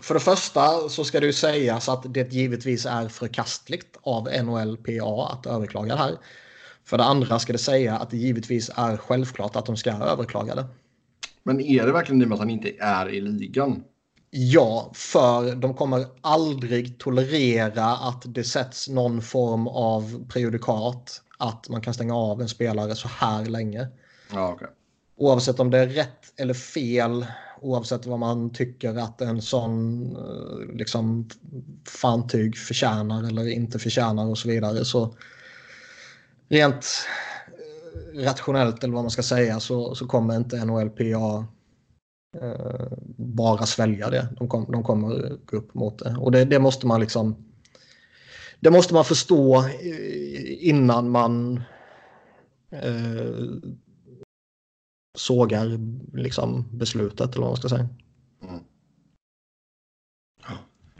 för det första så ska det ju sägas att det givetvis är förkastligt av NHLPA att överklaga det här. För det andra ska det säga att det givetvis är självklart att de ska överklaga det. Men är det verkligen det med att han inte är i ligan? Ja, för de kommer aldrig tolerera att det sätts någon form av prejudikat att man kan stänga av en spelare så här länge. Ja, okej. Oavsett om det är rätt eller fel, oavsett vad man tycker att en sån eh, liksom, fantyg förtjänar eller inte förtjänar och så vidare. Så rent eh, rationellt eller vad man ska säga så, så kommer inte NHLPA bara svälja det. De, kom, de kommer gå upp mot det. Och det, det måste man liksom det måste man förstå eh, innan man eh, sågar liksom beslutet eller vad man ska säga.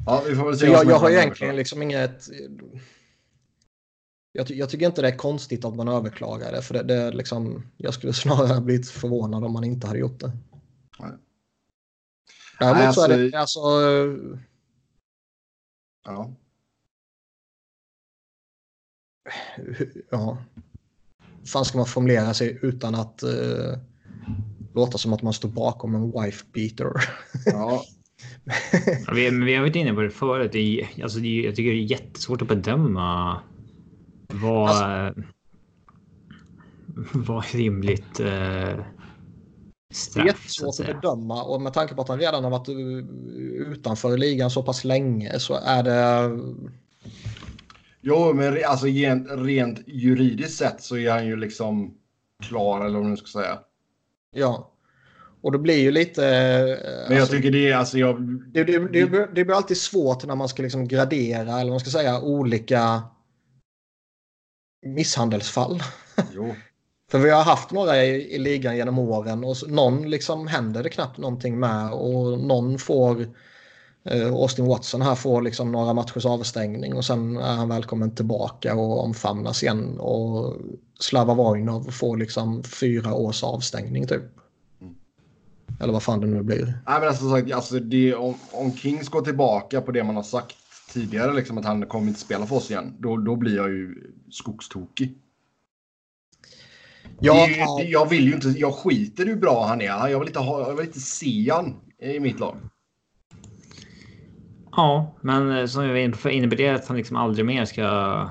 Ja, vi får väl se. Jag, jag har egentligen liksom inget... Jag, jag tycker inte det är konstigt att man överklagar det. För det, det är liksom, jag skulle snarare blivit förvånad om man inte hade gjort det. Nej. Däremot Nej, så är alltså- det alltså... eh, Ja. Ja. Hur fan ska man formulera sig utan att eh, låta som att man står bakom en wife beater? ja. vi, vi har varit inne på det förut. Det är, alltså det är, jag tycker det är jättesvårt att bedöma vad, alltså, vad rimligt eh, straff. Det är jättesvårt att, att bedöma och med tanke på att han redan har varit utanför ligan så pass länge så är det... Jo, men alltså rent juridiskt sett så är han ju liksom klar eller vad man ska säga. Ja. Och det blir ju lite... Men jag alltså, tycker det är alltså jag... Det, det, det, det, blir alltid svårt när man ska liksom gradera eller man ska säga olika misshandelsfall. Jo. För vi har haft några i, i ligan genom åren och någon liksom händer det knappt någonting med och någon får eh, Austin Watson här får liksom några matchers avstängning och sen är han välkommen tillbaka och omfamnas igen och Slava Vojnov får liksom fyra års avstängning typ. Mm. Eller vad fan det nu blir. Nej men alltså, alltså det, om, om Kings går tillbaka på det man har sagt tidigare, liksom att han kommer inte spela för oss igen, då, då blir jag ju skogstokig. Ja, det, jag vill ju inte, jag skiter hur bra han är. Jag vill inte, ha, jag vill inte se han i mitt lag. Ja, men eh, som jag var inne på innebär det att han liksom aldrig mer ska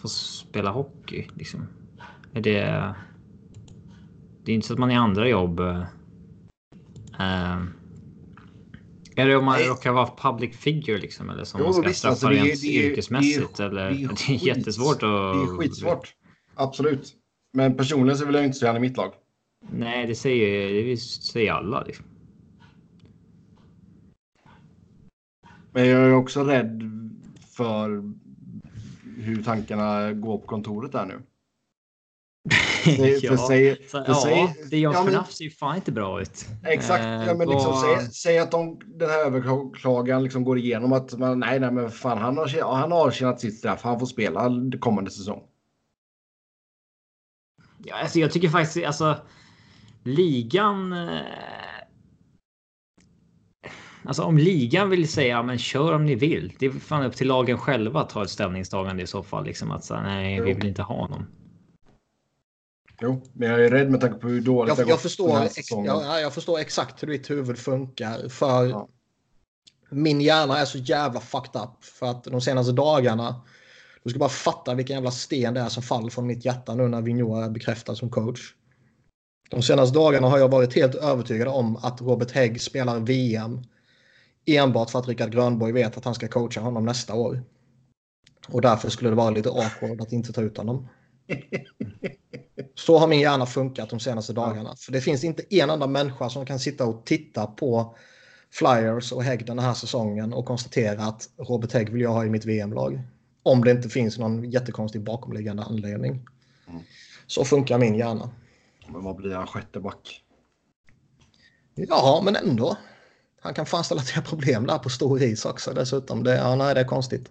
få spela hockey? Liksom? Är det... Det är inte så att man i andra jobb... Äh, är det om man råkar vara public figure liksom? Eller som jo, man ska visst, straffa alltså, rent yrkesmässigt? Det är, eller? Det är, det är jättesvårt att... Det är skitsvårt. Absolut. Men personligen så vill jag inte se honom i mitt lag. Nej, det säger, det säger alla. Liksom. Men jag är också rädd för hur tankarna går på kontoret där nu. Det, ja, säg, så, ja, säg, det jag ja, ser ju fan inte bra ut. Exakt. ja, men liksom, säg, säg, att de, den här överklagan liksom går igenom att man, nej, nej, men fan, han har, han har avtjänat sitt straff. Han får spela kommande säsong. Ja, alltså jag tycker faktiskt alltså ligan. Eh, alltså om ligan vill säga men kör om ni vill. Det är fan upp till lagen själva att ta ett ställningstagande i så fall. Liksom att säga nej, vi vill inte ha honom. Jo, men jag är rädd med tanke på hur dåligt jag, det har gått förstår, ex, ja, jag förstår exakt hur ditt huvud funkar. För ja. min hjärna är så jävla fucked up. För att de senaste dagarna du ska bara fatta vilken jävla sten det är som faller från mitt hjärta nu när Vigneault är bekräftad som coach. De senaste dagarna har jag varit helt övertygad om att Robert Hägg spelar VM enbart för att Rickard Grönborg vet att han ska coacha honom nästa år. Och därför skulle det vara lite awkward att inte ta ut honom. Så har min hjärna funkat de senaste dagarna. För det finns inte en enda människa som kan sitta och titta på Flyers och Hägg den här säsongen och konstatera att Robert Hägg vill jag ha i mitt VM-lag. Om det inte finns någon jättekonstig bakomliggande anledning. Mm. Så funkar min hjärna. Men vad blir han sjätte back? Ja, men ändå. Han kan fan ställa till problem där på stor is också dessutom. Det, ja, nej, det är konstigt.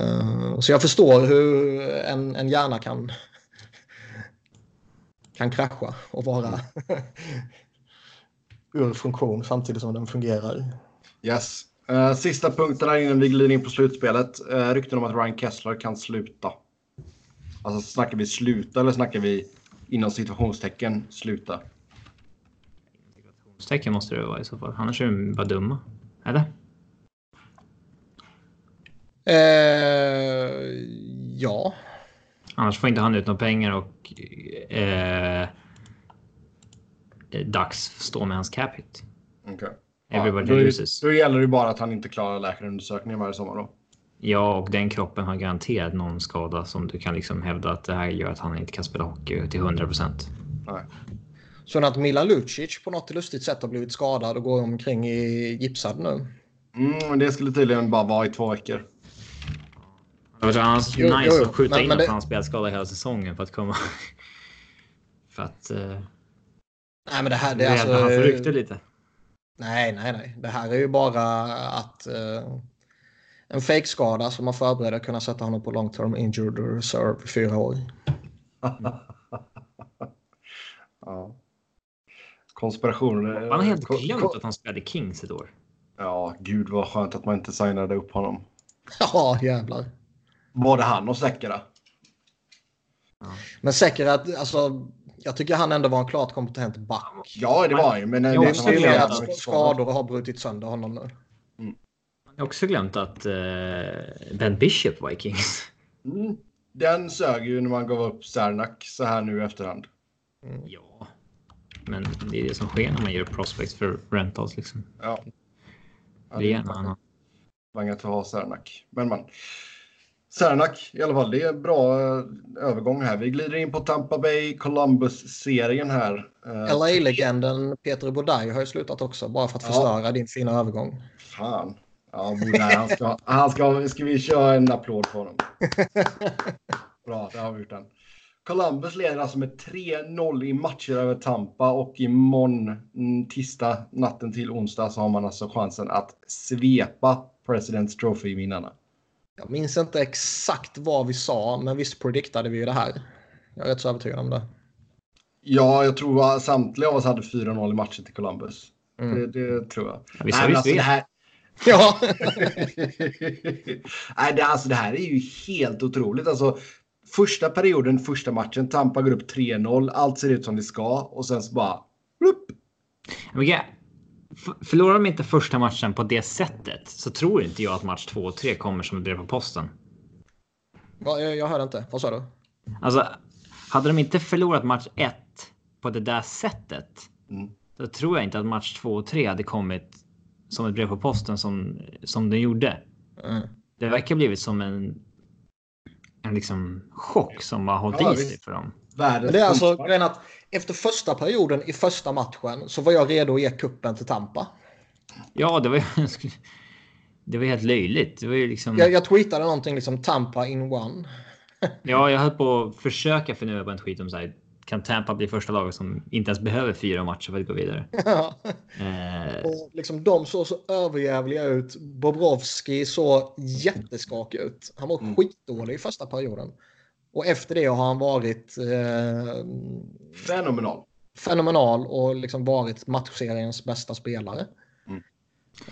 Uh, så jag förstår hur en, en hjärna kan kan krascha och vara ur funktion samtidigt som den fungerar. Yes. Uh, sista punkten här innan vi glider in på slutspelet. Uh, rykten om att Ryan Kessler kan sluta. Alltså snackar vi sluta eller snackar vi inom situationstecken sluta? Situationstecken måste det vara i så fall. Annars är de bara dumma. Eller? Uh, ja. Annars får inte han ut några pengar och eh, Dags står med hans cap hit. Okay. Everybody ja, då, loses. Då gäller det bara att han inte klarar läkarundersökningen varje sommar då. Ja, och den kroppen har garanterat någon skada som du kan liksom hävda att det här gör att han inte kan spela hockey till 100 procent. Så att Milan Lucic på något lustigt sätt har blivit skadad och går omkring i gipsad nu? Mm, det skulle tydligen bara vara i två veckor. Det var annars jo, nice jo, att skjuta men, in men att det... han spelat skada hela säsongen för att komma... för att... Uh... Nej, men det här... Det är alltså... Han förryckte lite. Nej, nej, nej. Det här är ju bara att uh, en fake-skada som man förbereder kunna sätta honom på long term injured reserve i fyra år. ja. Konspirationer. Man har helt glömt att han spelade Kings ett år. Ja, gud vad skönt att man inte signade upp honom. Ja, jävlar. Var det han och Säkra? Ja. Men Säkra, alltså Jag tycker han ändå var en klart kompetent back. Ja, det var han ju. Men Jag det har också han glömt. Skador har brutit sönder honom nu. Jag har också glömt att eh, Ben Bishop var i Kings. Mm. Den sög ju när man gav upp Cernak så här nu i efterhand. Ja. Men det är det som sker när man gör prospects för rentals liksom. Ja. Det är gärna annan. Vangat att ha Cernak. Men man. Cernak i alla fall. Det är en bra eh, övergång här. Vi glider in på Tampa Bay Columbus-serien här. Eh, LA-legenden Peter Bodaj har ju slutat också, bara för att Ja. förstöra din fina övergång. Fan. Ja, Bodaj, han ska, han ska, ska vi köra en applåd på honom? Bra, där har vi gjort den. Columbus leder alltså med 3-0 i matcher över Tampa och imorgon, mm, tisdag, natten till onsdag, så har man alltså chansen att svepa President's Trophy-vinnarna. Jag minns inte exakt vad vi sa, men visst prediktade vi ju det här. Jag är rätt så övertygad om det. Ja, jag tror att samtliga av oss hade 4-0 i matchen till Columbus. Mm. Det, det tror jag. Ja, vi sa ju alltså, det här, Ja, Nej, det, alltså, det här är ju helt otroligt. Alltså, första perioden, första matchen, Tampa går upp 3-0. Allt ser ut som det ska och sen så bara... Blup. Men Förlorar de inte första matchen på det sättet så tror inte jag att match 2 och 3 kommer som ett brev på posten. Va, jag, jag hörde inte. Vad sa du? Alltså, hade de inte förlorat match 1 på det där sättet. Mm. Då tror jag inte att match 2 och 3 hade kommit som ett brev på posten som, som den gjorde. Mm. Det verkar blivit som en, en liksom chock som har hållit Ja, i sig för dem. Världens Men det är alltså att efter första perioden i första matchen så var jag redo att ge kuppen till Tampa. Ja, det var. Det var helt löjligt. Det var ju liksom... Jag, jag tweetade någonting liksom Tampa in one. Ja, jag höll på att försöka fundera på en tweet om så här. Kan Tampa bli första laget som inte ens behöver fyra matcher för att gå vidare? Eh, Och liksom de såg så överjävliga ut. Bobrovski såg jätteskakig ut. Han var Mm. skitdålig i första perioden. Och efter det har han varit eh, Fenomenal. fenomenal och liksom varit matchseriens bästa spelare. Mm.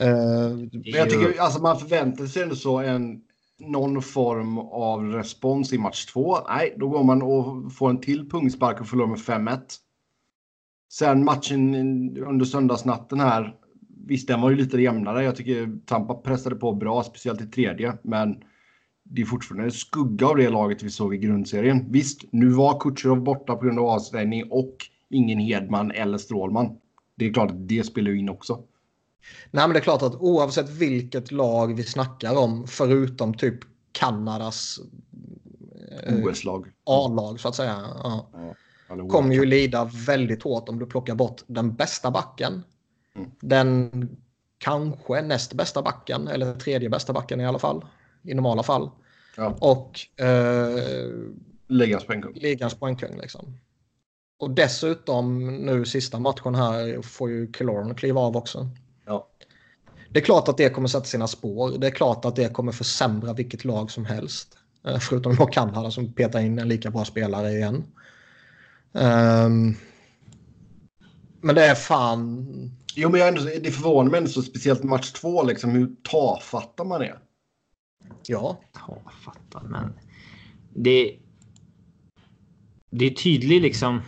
Eh, Men jag tycker alltså man förväntar sig ändå så en någon form av respons i match två. Nej, då går man och får en till pungspark och förlorar med 5-1. Sen matchen under söndagsnatten här. Visst, den var ju lite jämnare. Jag tycker Tampa pressade på bra, speciellt i tredje. Men det är fortfarande en skugga av det laget vi såg i grundserien. Visst, nu var Kutjerov borta på grund av avstängning och ingen Hedman eller Strålman. Det är klart att det spelar ju in också. Nej, men det är klart att oavsett vilket lag vi snackar om, förutom typ Kanadas eh, OS-lag. A-lag så att säga, ja, Eller kommer ju lida väldigt hårt om du plockar bort den bästa backen. Mm. Den kanske näst bästa backen, eller tredje bästa backen i alla fall, i normala fall. Ja. Och eh, Ligans poängkung. ligans poängkung liksom. Och dessutom nu sista matchen här får ju Killorn kliva av också. Ja. Det är klart att det kommer sätta sina spår. Det är klart att det kommer försämra vilket lag som helst. Eh, Förutom då Kanada som petar in en lika bra spelare igen. Ehm, men det är fan... Jo, men jag är ändå, det förvånar mig ändå så speciellt match två, liksom hur tafatta man är. Ja. Ja, jag fattar. Men det. Det är tydligt liksom.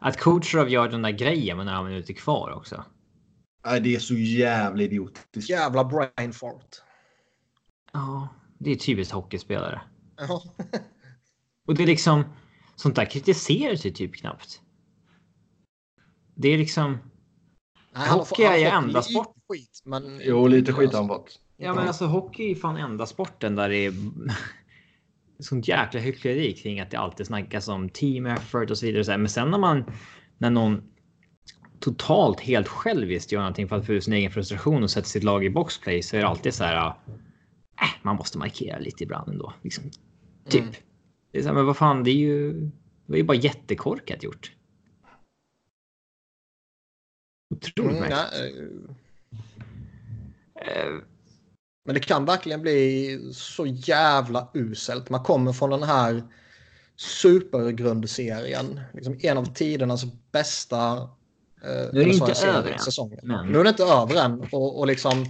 Att Kucherov gör den där grejen med några minuter kvar också. Nej, det är så jävla idiotiskt. Jävla brain fart. Ja, det är typiskt hockeyspelare. Ja. Och det är liksom sånt där kritiserar sig typ knappt. Det är liksom. Nej, Hockey är ju enda sport. Skit, men... Jo, lite skit har han fått. Ja, men alltså hockey är fan enda sporten där det är sånt jäkla hyckleri kring att det alltid snackas om team effort och så vidare. och så här. Men sen när man när någon totalt helt själviskt gör någonting för att få ut sin egen frustration och sätter sitt lag i boxplay så är det alltid så här. Äh, man måste markera lite ibland ändå. Liksom. Typ. Mm. Det är så här, men vad fan, det är ju. Det var ju bara jättekorkat gjort. Otroligt Mm, märkligt. Men det kan verkligen bli så jävla uselt. Man kommer från den här supergrundserien. Liksom en av tidernas bästa eh, Nu är det inte över än, säsonger. men- Nu är det inte över än. Och, och liksom,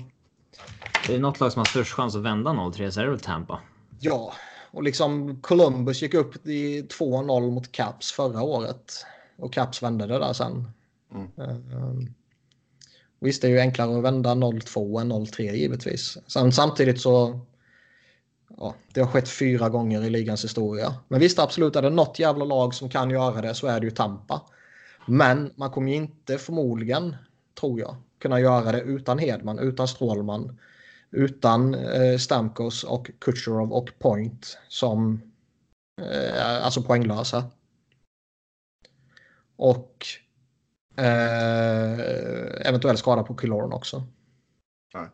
Det är något lag som har störst chans att vända 0-3 så är det väl Tampa. ja. Och liksom Columbus gick upp i 2-0 mot Caps förra året. Och Caps vände det där sen. Mm. Um, visst, det är ju enklare att vända 0-2 än 0-3 givetvis. Sen, samtidigt så... Ja, det har skett fyra gånger i ligans historia. Men visst, absolut, är det något jävla lag som kan göra det så är det ju Tampa. Men man kommer ju inte förmodligen, tror jag, kunna göra det utan Hedman, utan Strålman, utan eh, Stamkos och Kucherov och Point som eh, alltså poänglösa. Och eh, eventuell skada på Killorn också. Nej.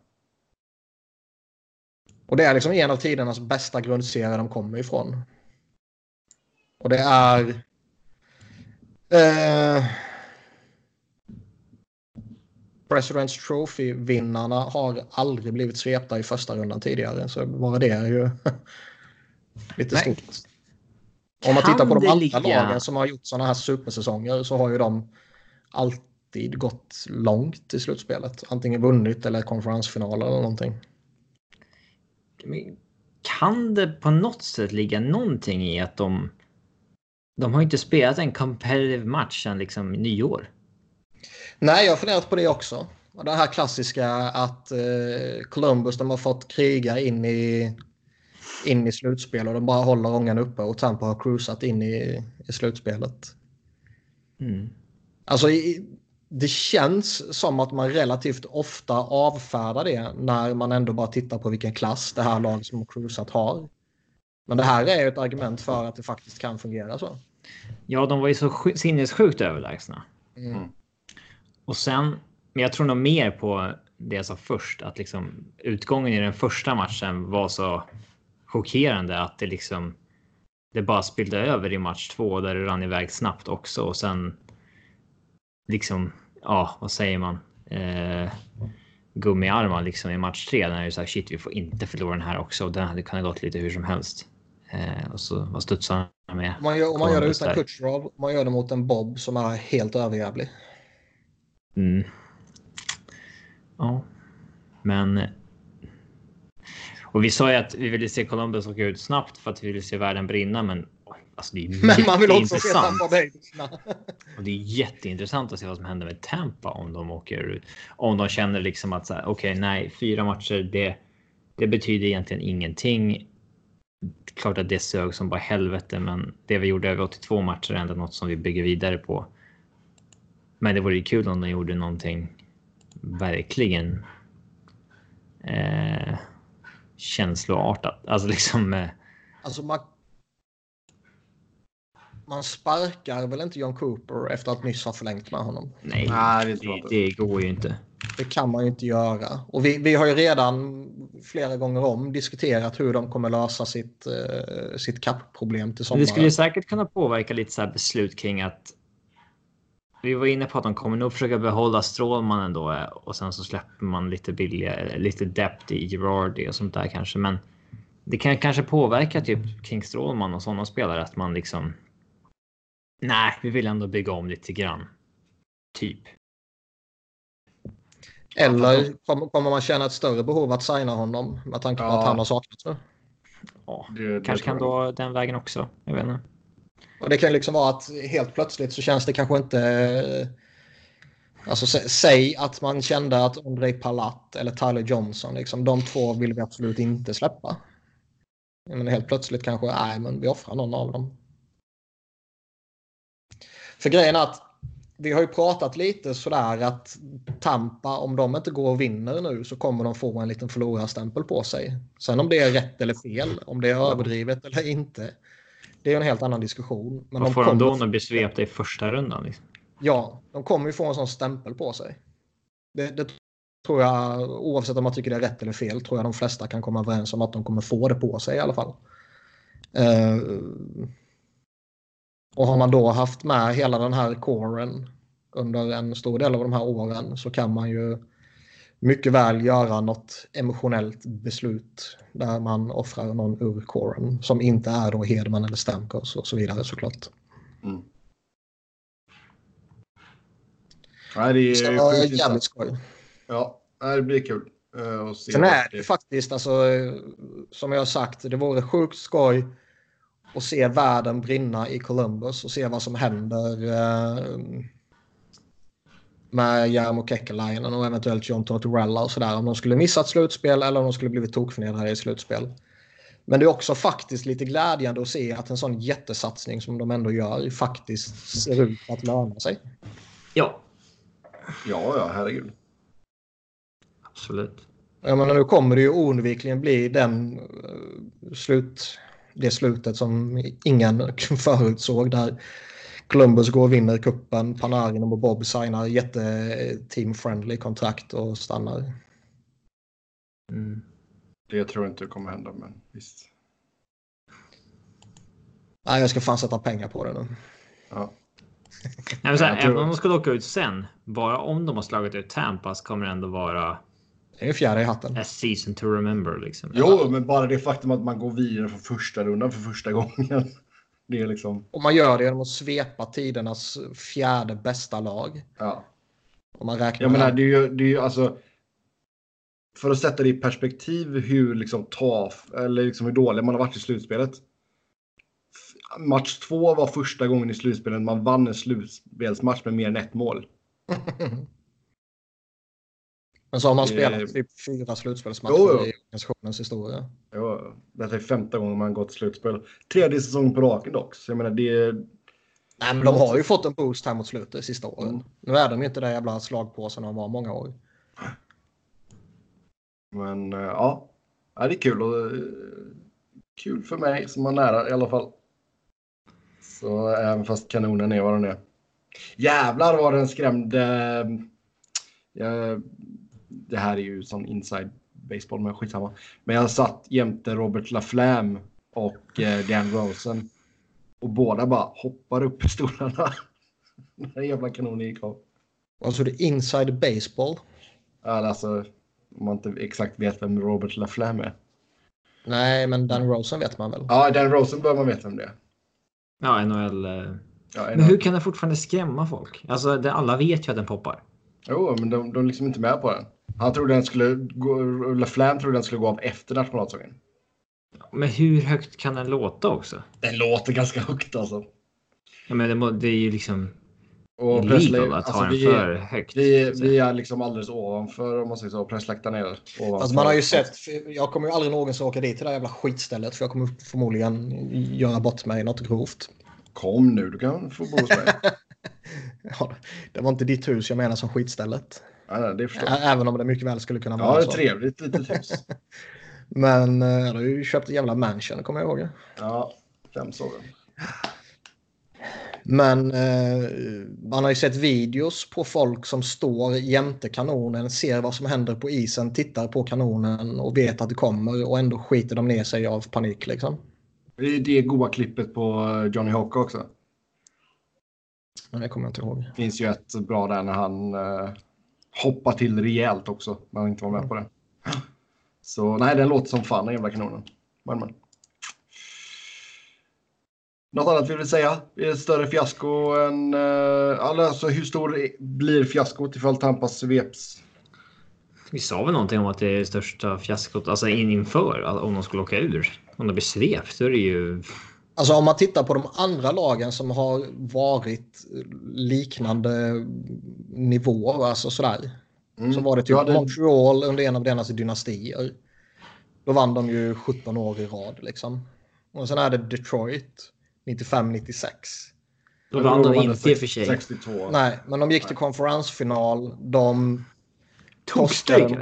Och det är liksom en av tidernas bästa grundserier de kommer ifrån. Och det är Eh, President's Trophy-vinnarna har aldrig blivit svepta i första rundan tidigare. Så bara det är ju lite Nej. stort. Om man tittar på de andra ligga- lagen som har gjort sådana här supersäsonger så har ju de alltid gått långt i slutspelet. Antingen vunnit eller konferensfinal eller någonting. Kan det på något sätt ligga någonting i att de... De har inte spelat en competitive match sedan liksom nyår. Nej, jag har funderat på det också. Och det här klassiska att eh, Columbus de har fått kriga in i, in i slutspel och de bara håller ångan uppe och Tampa har cruisat in i, i slutspelet. Mm. Alltså, det känns som att man relativt ofta avfärdar det när man ändå bara tittar på vilken klass det här laget som cruisat har. Men det här är ju ett argument för att det faktiskt kan fungera så. Ja, de var ju så sj- sinnessjukt överlägsna. Mm. Och sen, men jag tror nog mer på det jag sa först, att liksom utgången i den första matchen var så chockerande att det liksom det bara spillde över i match två där det rann iväg snabbt också och sen liksom, ja, vad säger man? Eh, gummiarmar liksom i match tre. När det är så här, shit, vi får inte förlora den här också. Och den hade kunnat gått lite hur som helst. Eh, och så var studsarna med. Om man gör, om man gör det utan. Kutjerov, man gör det mot en Bob som är helt överjävlig. Mm. Ja, men. Och vi sa ju att vi ville se Columbus åka ut snabbt för att vi ville se världen brinna, men alltså Men man vill också se. Tampa Bay. Och det är jätteintressant att se vad som händer med Tampa om de åker ut. Om de känner liksom att så här, okej, nej, fyra matcher, det, det betyder egentligen ingenting. Klart att det sög som bara helvete, men det vi gjorde över 82 matcher är ändå något som vi bygger vidare på. Men det vore ju kul om de gjorde någonting verkligen eh, känsloartat. Alltså liksom. Eh, Alltså man... Man sparkar väl inte John Cooper efter att nyss ha förlängt med honom. nej, Nej, det det, går ju inte. Det kan man ju inte göra. Och vi, vi har ju redan flera gånger om diskuterat hur de kommer lösa sitt, eh, sitt kappproblem till sommaren. Det skulle säkert kunna påverka lite så här beslut kring att. Vi var inne på att de kommer nog försöka behålla Strålman ändå eh, och sen så släpper man lite billigare, lite depth i Girardi och sånt där kanske. Men det kan kanske påverka typ kring Strålman och sådana spelare att man liksom. Nej, vi vill ändå bygga om lite grann. Typ. Eller kommer, man känna ett större behov att signa honom med tanke på Ja. att han har saknats nu? Ja, Det, det kanske kan gå den vägen också. Jag vet inte. Och det kan ju liksom vara att helt plötsligt så känns det kanske inte... eh, Alltså sä- säg att man kände att Andrei Palat eller Tyler Johnson, liksom, de två vill vi absolut inte släppa. Men helt plötsligt kanske, nej men vi offrar någon av dem. För grejen är att vi har ju pratat lite sådär att Tampa, om de inte går och vinner nu så kommer de få en liten förlorarstämpel på sig. Sen om det är rätt eller fel, om det är överdrivet eller inte, det är en helt annan diskussion. Men Vad får de då när de blir svepta i första rundan? Liksom? Ja, de kommer ju få en sån stämpel på sig. Det, det tror jag, oavsett om man tycker det är rätt eller fel, tror jag de flesta kan komma överens om att de kommer få det på sig i alla fall. Eh, och har man då haft med hela den här coren under en stor del av de här åren så kan man ju mycket väl göra något emotionellt beslut där man offrar någon ur coren som inte är då Hedman eller Stamkos och så vidare såklart. Mm. Nej, det är Så, intressant. jävligt skoj. Ja, det blir kul. eh, att se Sen är det faktiskt alltså som jag har sagt, det vore sjukt skoj att se världen brinna i Columbus och se vad som händer eh, med Jarmo Kekkelainen och eventuellt John Tortorella och sådär. Om de skulle missa ett slutspel eller om de skulle blivit tokförnedrade i slutspel. Men det är också faktiskt lite glädjande att se att en sån jättesatsning som de ändå gör faktiskt ser ut att löna sig. Ja, Ja, ja, herregud. absolut. Jag menar, nu kommer det ju oundvikligen bli den eh, slut, det slutet som ingen förutsåg där Columbus går och vinner kuppen, Panarin och Bob signar jätte-team-friendly kontrakt och stannar. Mm. Det tror jag inte kommer hända, men visst. Nej, jag ska fan sätta pengar på det nu. Ja. Nej, men så här, Även om de skulle åka ut sen, bara om de har slagit ut Tampa så kommer det ändå vara Det är fjärde i hatten. a season to remember. Liksom. Jo, men bara det faktum att man går vidare från första rundan för första gången. Det är liksom, Och man gör det genom att svepa tidernas fjärde bästa lag. ja. Om man räknar Jag menar, det är ju, det är ju alltså. För att sätta det i perspektiv hur liksom taf eller liksom hur dålig man har varit i slutspelet. Match två var första gången i slutspelet man vann en slutspelsmatch med mer än ett mål. Men så har man Det- spelat typ fyra slutspelsmatcher Jo, jo. i organisationens historia. Ja, detta är femte gången man gått till slutspel. Tredje säsongen på raken dock. Så jag menar, det, Nej, men de har ju fått en boost här mot slutet sista åren. Mm. Nu är de inte det jävla slagpåsen de var många år. Men eh, ja, ja det är kul. Och, eh, kul för mig som har nära i alla fall. Så även fast kanonen är vad den är. Jävlar vad den skrämde. eh, det här är ju sån inside baseball, men skitsamma. Men jag satt jämte Robert Laflamme och eh, Dan Rosen. Och båda bara hoppar upp i stolarna. Den jävla kanonen gick av. Alltså det är inside baseball. Ja, Alltså, om man inte exakt vet vem Robert Laflamme är. Nej, men Dan Rosen vet man väl? Ja, Dan Rosen bör man veta vem det är. Ja, NHL. eh. Ja, Men hur kan det fortfarande skrämma folk? Alltså, det, alla vet ju att den poppar. Jo, men de, de är liksom inte med på den. Han trodde den skulle gå, Laflamme trodde den skulle gå av efter nationalsången. Men hur högt kan den låta också? Den låter ganska högt alltså. Ja, men det, må, det är ju liksom Och pressle- att alltså, ha den vi, för högt. vi, vi är liksom alldeles ovanför om man säger så. Pressläktaren är ovanför. Fast man har ju sett, jag kommer ju aldrig någonsin åka dit till det där jävla skitstället för jag kommer förmodligen göra bort mig något grovt. Kom nu, du kan få bo hos mig. Ja, det var inte ditt hus jag menar som skitstället. nej, det förstår jag. Även om det mycket väl skulle kunna Ja, vara det är så. trevligt litet hus. Men eh, jag har ju köpt ett jävla mansion, kommer jag ihåg. Ja, fem sover. Men eh, man har ju sett videos på folk som står jämte kanonen, ser vad som händer på isen, tittar på kanonen och vet att det kommer och ändå skiter de ner sig av panik liksom. Det är det goa klippet på Johnny Hawk också. Men det kommer jag inte ihåg. Det finns ju ett bra där när han eh, hoppar till rejält också. När han inte var med på det. Så nej, den låter som fan den jävla kanonen. Men, men. Något annat vill vi säga? Är det ett större fiasko än... Eh, alltså hur stor blir fiaskot ifall Tampas sveps? Vi sa väl någonting om att det är det största fiaskot, alltså in inför, att om de skulle åka ur. Om de blir svept, då är det ju... Alltså om man tittar på de andra lagen som har varit liknande nivåer, alltså sådär. Mm. Så var det typ hade- Montreal under en av deras dynastier. Då vann de ju 17 år i rad liksom. Och sen är det Detroit 95-96. Då vann de inte i och för sig. 62. Nej, men de gick till konferensfinal. De Tog stryk.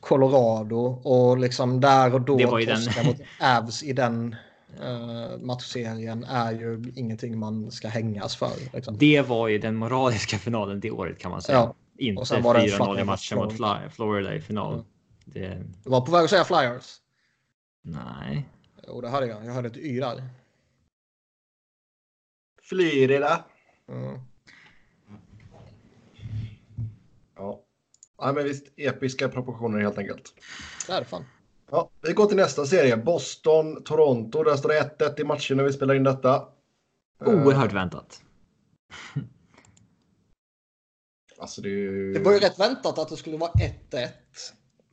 Colorado och liksom där och då Det var ju den- mot Avs i den uh, matchserien är ju ingenting man ska hängas för. Liksom. Det var ju den moraliska finalen det året kan man säga. Ja. Inte Och sen var det en 4-0 i matchen mot. Fly- Florida i final. Mm. Det... Du var på väg att säga Flyers. Nej. Jo, det hade jag. Jag hörde ett Y där. Florida. Mm. Ja. ja, men visst. Episka proportioner helt enkelt. Det är det fan. Ja, vi går till nästa serie. Boston, Toronto. Där står det 1-1 i matchen när vi spelar in detta. Eh, Oerhört väntat. Alltså det. Det var ju rätt väntat att det skulle vara 1-1.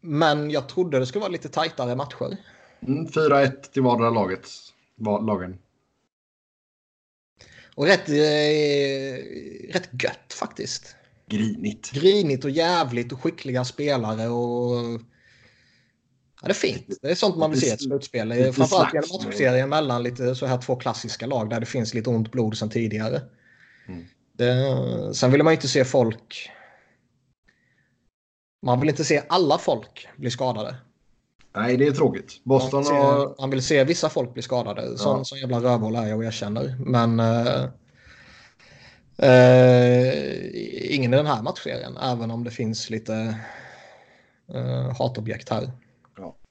Men jag trodde det skulle vara lite tajtare matcher. Mm, 4-1 till vardera laget. Va- Lagen. Och rätt, eh, rätt gött faktiskt. Grinigt. Grinigt och jävligt och skickliga spelare och... Ja, det är fint. Det är sånt man vill se i ett slutspel. Framförallt i en slagsmål. matchserie mellan lite så här två klassiska lag där det finns lite ont blod sedan tidigare. Mm. Det, sen vill man ju inte se folk... Man vill inte se alla folk bli skadade. Nej, det är tråkigt. Man Boston vill se, har... man vill se vissa folk bli skadade. Sån, Ja. sån jävla rövhål är jag och erkänner. Men... eh, eh, ingen i den här matchserien. Även om det finns lite uh, hatobjekt här.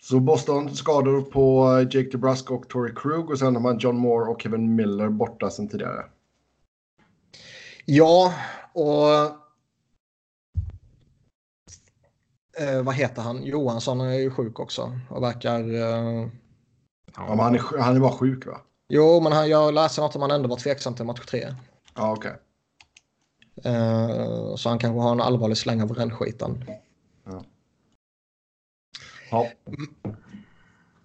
Så Boston skador på Jake DeBrusk och Torrey Krug och sen har man John Moore och Kevin Miller borta sen tidigare. Ja, och... eh, vad heter han? Johansson är ju sjuk också och verkar... eh, Ja, men han, är, han är bara sjuk va? jo, men han, jag läste något om han ändå var tveksam till match tre. Ja, okej. Eh, så han kanske har en allvarlig släng av rännskiten. Ja.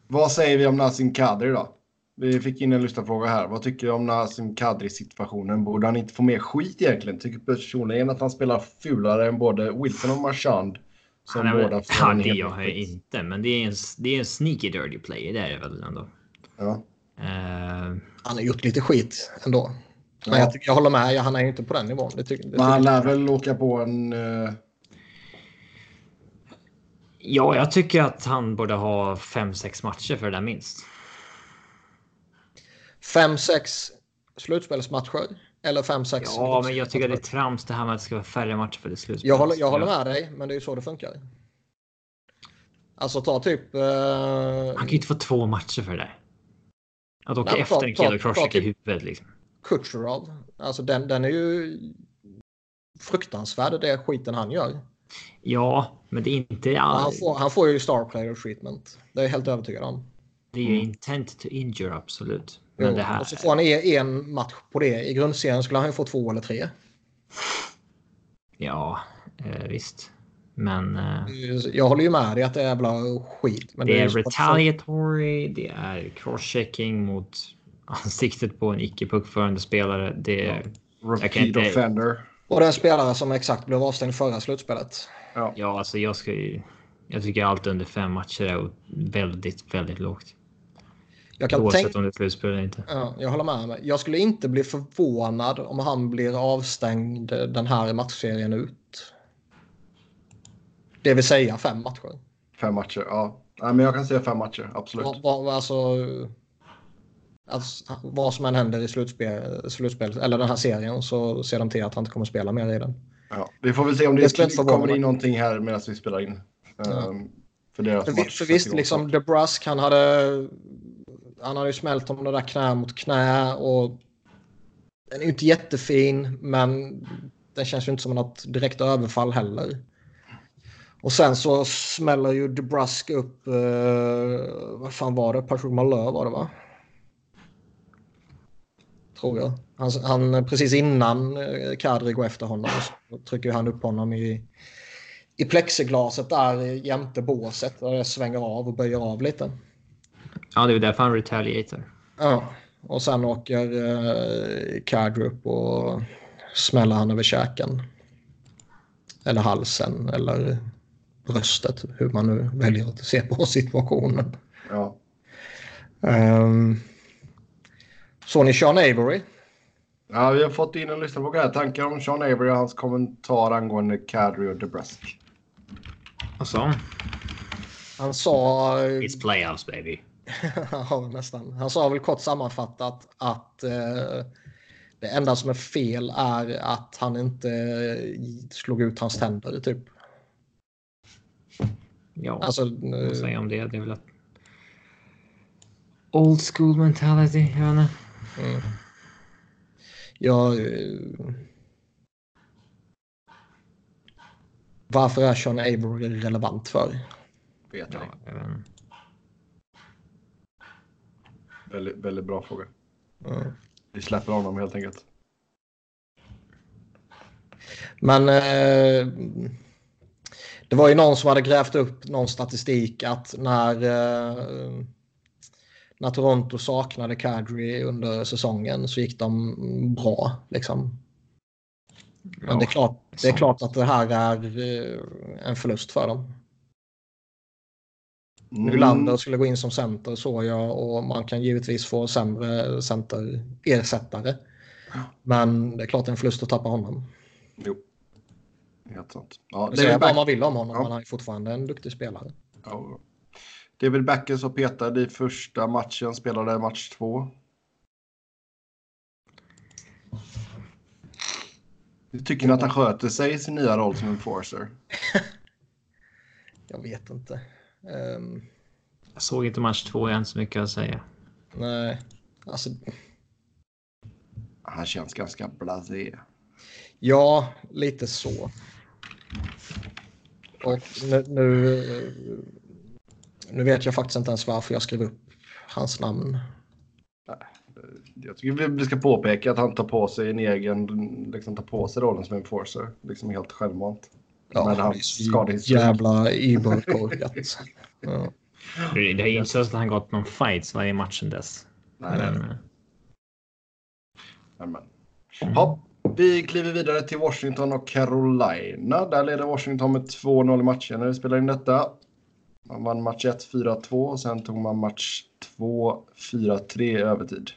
Vad säger vi om Nassim Kadri då? Vi fick in en lyssnarfråga här. Vad tycker du om Nassim Kadri-situationen? Borde han inte få mer skit egentligen? Tycker personligen att han spelar fulare än både Wilson och Marchand. Som Han är båda ja, det gör jag inte, men det är en, det är en sneaky dirty player. Det är det väl ändå. Ja. Eh, Han har gjort lite skit ändå. Men Ja. jag, tycker- jag håller med, han är ju inte på den nivån. Det tycker, det Men han lär väl åka på en... eh, ja, jag tycker att han borde ha fem sex matcher för det där minst. fem, sex slutspelsmatcher. Eller fem, sex... Ja, men jag tycker det är trams det här med att det ska vara färre matcher för det slutspel. Jag håller, jag håller med dig, men det är ju så det funkar. Alltså ta typ... eh, Han kan ju inte få två matcher för det där. Att åka Nej, men ta- efter en kille och ta i typ- huvudet liksom. Kucherov. Alltså den, den är ju fruktansvärd, det skiten han gör. Ja, men det är inte Han all... får, han får ju star player treatment. Det är jag helt övertygad om. Det är ju intent to injure absolut. Men Jo, det här... Och så får han en match på det. I grundserien skulle han ju få två eller tre. Ja, eh, visst. Men eh, Jag håller ju med dig att det är jävla skit. Men det ju är så- retaliatory, det är crosschecking mot ansiktet på en icke puckförande spelare. Det är... Kan Repeat offender. Och det är en spelare som exakt blev avstängd förra slutspelet. Ja. Ja, alltså jag ska ju... Jag tycker allt under fem matcher är väldigt, väldigt lågt. Jag kan Oavsett tänka... om det är slutspel eller inte. Ja, jag håller med. Mig. Jag skulle inte bli förvånad om han blir avstängd den här matchserien ut. Det vill säga fem matcher. Fem matcher, ja. Nej, men jag kan säga fem matcher, absolut. Vad, vad, alltså, alltså, vad som än händer i slutspel, slutspel, eller den här serien så ser de till att han inte kommer spela mer i den. Ja. Vi får väl se om det, Det kommer in någonting här medan vi spelar in. Ehm, för deras För, match för visst, liksom. DeBrusk, han hade, han hade ju smält om det där knä mot knä och den är ju inte jättefin, men den känns ju inte som något direkt överfall heller. Och sen så smäller ju DeBrusk upp, eh, vad fan var det? Patrick Malheur var det va? Tror jag. Han, han precis innan eh, Kadri går efter honom så trycker han upp honom i, i plexiglaset där jämte båset där det svänger av och böjer av lite. Ja, det är därför han retaliator. Ja, och sen åker eh, Kadri upp och smäller han över käken. Eller halsen eller bröstet, hur man nu väljer att se på situationen. Ja. Um, så ni Sean Avery? ja, vi har fått in en lyssnarfråga här. Tankar om Sean Avery och hans kommentar angående Kadri och DeBrusk. Och så. Han sa... It's playoffs baby. ja, nästan. Han sa väl kort sammanfattat att eh, det enda som är fel är att han inte slog ut hans tänder typ. Ja, Alltså, vad eh, säger jag om det? Det är väl att... Old school mentality, jag vet inte. Mm. Jag... eh, Varför är Sean Avery relevant för? Vet jag. Ja, inte. Väldigt, väldigt bra fråga. Mm. Vi släpper honom helt enkelt. Men eh, det var ju någon som hade grävt upp någon statistik att när, eh, när Toronto saknade Kadri under säsongen så gick de bra. Liksom. Men Ja, det, är klart, det är klart att det här är eh, en förlust för dem. Mm. Nylander skulle gå in som center såg jag och man kan givetvis få sämre centerersättare. Men det är klart det är en förlust att tappa honom. Jo. Helt sant. Ja, Det säger David, vad man vill om honom Ja. men han är fortfarande en duktig spelare. ja. David Backes var petad i första matchen, spelade match två. Tycker ni att han sköter sig i sin nya roll som enforcer? Jag vet inte. Ehm, Jag såg inte match två, inte så mycket att säga. nej, alltså Han känns ganska blasé. ja, lite så. Och nu, nu, nu vet jag faktiskt inte ens varför jag skrev upp hans namn. Jag tycker vi ska påpeka att han tar på sig en egen, liksom tar på sig rollen som enforcer. Liksom helt självmant. Ja, Men han är jävla überkorkat. Ja. Det ju inte så att han gått någon fights varje match sedan dess. Nej, nej, Men, nej. eh, vi kliver vidare till Washington och Carolina. Där leder Washington med 2-0 i matchen när vi spelar in detta. Man vann match 1 4-2 och sen tog man match 2 4-3 i övertid.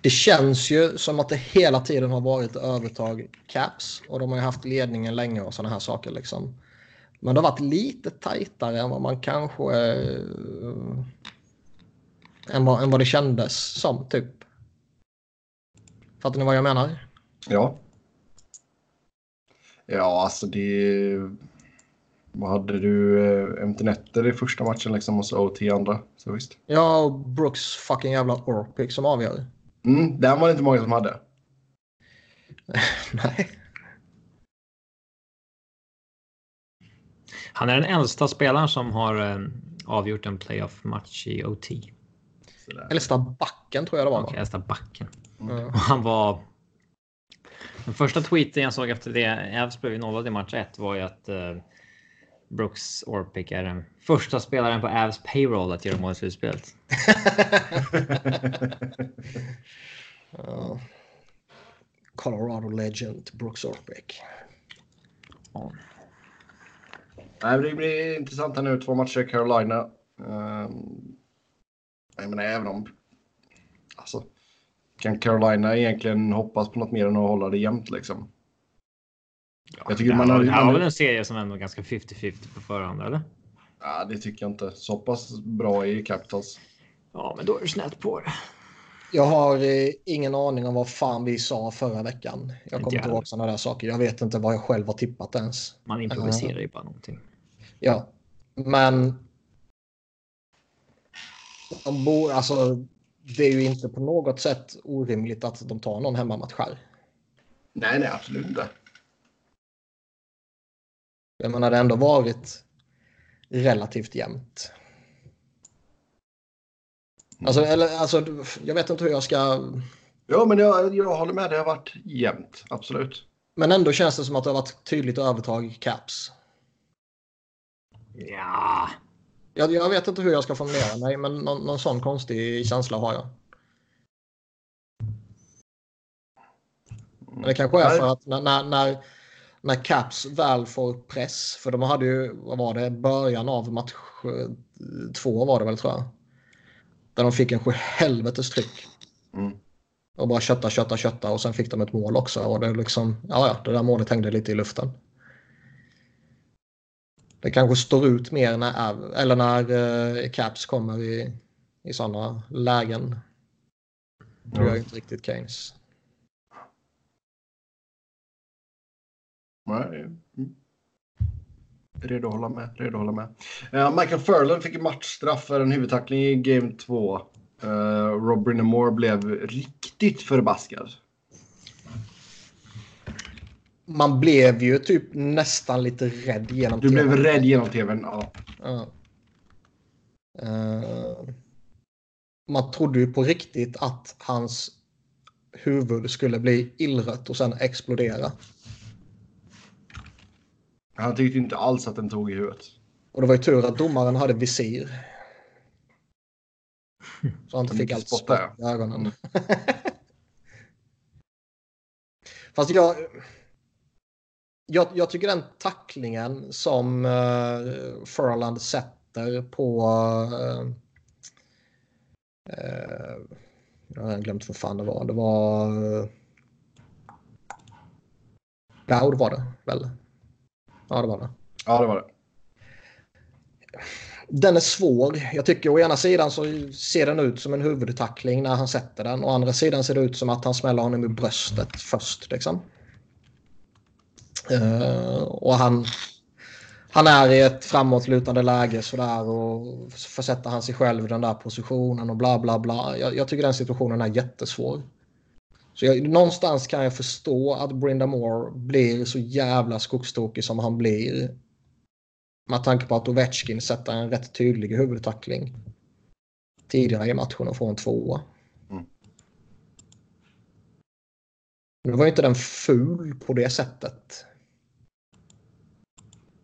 Det känns ju som att det hela tiden har varit övertag Caps och de har ju haft ledningen länge och sådana här saker liksom. Men det har varit lite tajtare än vad man kanske... Eh, än, vad, än vad det kändes som typ. Fattar ni vad jag menar? Ja. Ja, alltså det... Vad hade du? eh, Empty netter i första matchen liksom och så OT i andra. Så visst. Ja, och Brooks fucking jävla Orpik som avgör. Mm, den var det inte många som hade. Nej. Han är den äldsta spelaren som har eh, avgjort en playoff-match i OT. Äldsta backen tror jag det var. va? Och äldsta backen. Ja. Och han var... Den första tweeten jag såg efter det, ju nollade i match 1, var ju att eh, Brooks Orpik är den första spelaren på Avs payroll att göra mål i slutspelet. Ja. Colorado Legend Brooks Orpik. Ja. Nej, men det blir intressant här nu. Två matcher i Carolina. Um, jag menar, även om... Alltså, kan Carolina egentligen hoppas på något mer än att hålla det jämnt liksom? Jag tycker det man har- det här man- var väl en serie som ändå är ganska 50-50 på förhand, eller? Ja, det tycker jag inte. Så pass bra i Capitals. Ja, men då är du snett på det. Jag har eh, ingen aning om vad fan vi sa förra veckan. Jag kommer inte ihåg sådana där saker. Jag vet inte vad jag själv har tippat ens. Man improviserar ju bara någonting. Ja, men. De bor, alltså, det är ju inte på något sätt orimligt att de tar någon hemmamatch här. Nej, nej, absolut inte. Jag menar, det har ändå varit relativt jämnt. Alltså, eller, alltså, jag vet inte hur jag ska... Ja, men jag, jag håller med. Det har varit jämnt. Absolut. Men ändå känns det som att det har varit tydligt övertag caps. Ja, Jag, jag vet inte hur jag ska formulera mig, men någon, någon sån konstig känsla har jag. Men det kanske är för att när, när, när, Caps väl får press, för de hade ju, vad var det, början av match eh, två var det väl tror jag. Där de fick en sjuhelvetes tryck. Mm. Och bara kötta, kötta, kötta och sen fick de ett mål också. Och det liksom, ja, ja, det där målet hängde lite i luften. Det kanske står ut mer när, eller när eh, Caps kommer i, i sådana lägen. Gör ju inte riktigt Keynes. Nej. Mm. Redo att hålla med. Redo att hålla med. Eh, Michael Furlan fick en matchstraff för en huvudtackling i Game 2. Uh, Rob Brindamore blev riktigt förbaskad. Man blev ju typ nästan lite rädd genom Du blev tvn. rädd genom tvn. Ja. Ja. Eh, man trodde ju på riktigt att hans huvud skulle bli illrött och sen explodera. Han tyckte inte alls att den tog i huvudet. Och det var ju tur att domaren hade visir. Så han inte fick allt spott i ögonen. Fast jag, jag, jag, tycker den tacklingen som uh, Furland sätter på... Uh, uh, jag har glömt vad fan det var. Det var... Uh, Dowd var det väl? Ja, det var det. Ja, det var det. Den är svår. Jag tycker å ena sidan så ser den ut som en huvudtackling när han sätter den. Å andra sidan ser det ut som att han smäller honom i bröstet först. Liksom. Uh, och han, han är i ett framåtlutande läge sådär och försätter han sig själv i den där positionen och bla bla bla. Jag, jag tycker den situationen är jättesvår. Så jag, någonstans kan jag förstå att Brinda Moore blir så jävla skogstokig som han blir. Med tanke på att Ovechkin sätter en rätt tydlig huvudtackling tidigare i matchen och får en tvåa. Mm. Nu var inte den ful på det sättet.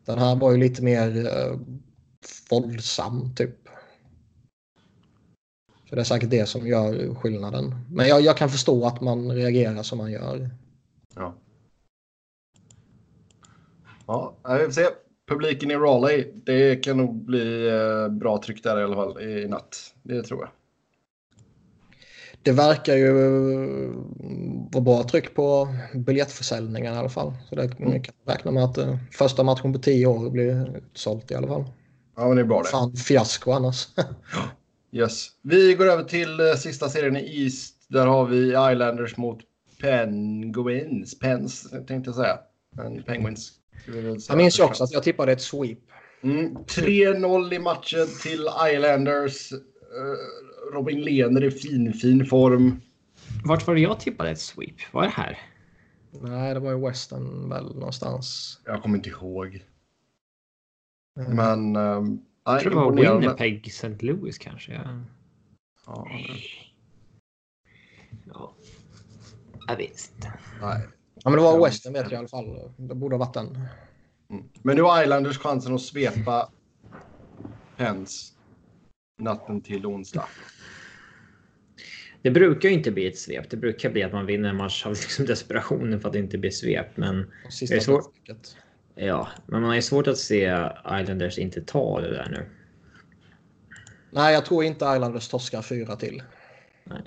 Den här var ju lite mer uh, våldsam typ. Så det är säkert det som gör skillnaden. Men jag, jag kan förstå att man reagerar som man gör. Ja. Ja, vi får se. Publiken i Raleigh, det kan nog bli eh, bra tryck där i alla fall i natt. Det tror jag. Det verkar ju vara bra tryck på biljettförsäljningen i alla fall. Så det mm. kan räkna med att uh, första matchen på tio år blir utsålt i alla fall. Ja, men det är bra det. Fan, fiasko annars. Yes. Vi går över till uh, sista serien i East. Där har vi Islanders mot Penguins. Pens tänkte jag säga. Men Penguins. Jag minns ju också att jag tippade ett sweep. Mm, 3-0 i matchen till Islanders. Uh, Robin Lehner i fin, fin form. Vart var det jag tippade ett sweep? Var det här? Nej, det var i Western väl någonstans. Jag kommer inte ihåg. Mm. Men um, jag tror det var Winnipeg St. Louis kanske. Ja. Ja, ja. Jag vet inte. Nej. Ja, men det var Western vet jag i alla fall. Det borde ha varit den. Mm. Men nu har Islanders chansen att svepa Pens natten till onsdag. Det brukar ju inte bli ett svep. Det brukar bli att man vinner en match av liksom desperationen för att det inte blir svep. Men det är svårt. Ja, men man är svårt att se Islanders inte ta det där nu. Nej, jag tror inte Islanders torskar fyra till. Nej.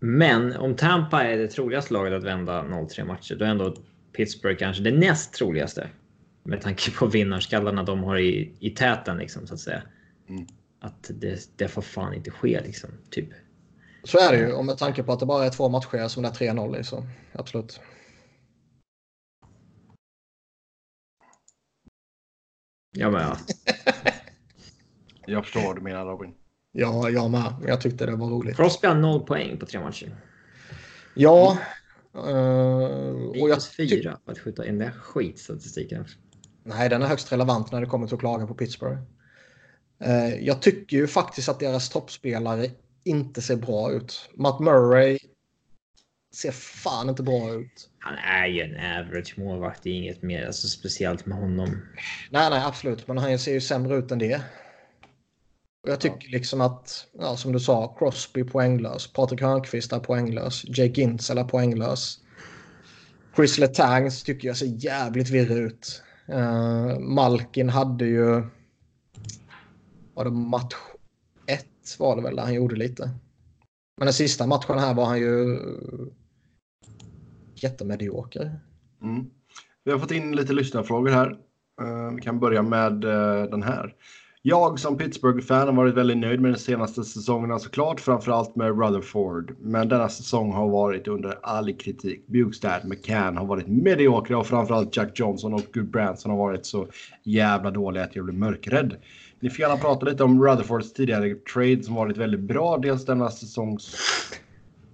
Men om Tampa är det troligaste laget att vända 0-3 matcher, då är ändå Pittsburgh kanske det näst troligaste. Med tanke på vinnarskallarna de har i, i täten liksom så att säga. Mm. Att det, det får fan inte ske liksom, typ. Så är det ju. Och med tanke på att det bara är två matcher som det är 3-0 i så absolut. Ja, men ja. jag förstår vad du menar Robin. Ja, jag med. Jag tyckte det var roligt. Crosby har noll poäng på tre matcher. Ja. Uh, och jag fyra för att skjuta in den skitstatistiken. Nej, den är högst relevant när det kommer till att klaga på Pittsburgh. Uh, jag tycker ju faktiskt att deras toppspelare inte ser bra ut. Matt Murray ser fan inte bra ut. Han är ju en average målvakt. Det är inget mer alltså, speciellt med honom. Nej, nej, absolut. Men han ser ju sämre ut än det. Och jag tycker ja. liksom att, ja, som du sa, Crosby poänglös. Patrik Hörnqvist är poänglös. Jake Gintzel är poänglös. Chris Letangs tycker jag ser jävligt virrig ut. Uh, Malkin hade ju... Var det match ett var det väl där han gjorde lite. Men den sista matchen här var han ju jättemedioker. Mm. Vi har fått in lite lyssnarfrågor här. Eh, vi kan börja med eh, den här. Jag som Pittsburgh-fan har varit väldigt nöjd med de senaste säsongerna såklart, alltså framförallt med Rutherford. Men denna säsong har varit under all kritik. Bukestad, McCann har varit mediokra och framförallt Jack Johnson och Good Branson har varit så jävla dåliga att jag blir mörkrädd. Ni får gärna prata lite om Rutherfords tidigare trade som varit väldigt bra, dels denna säsongs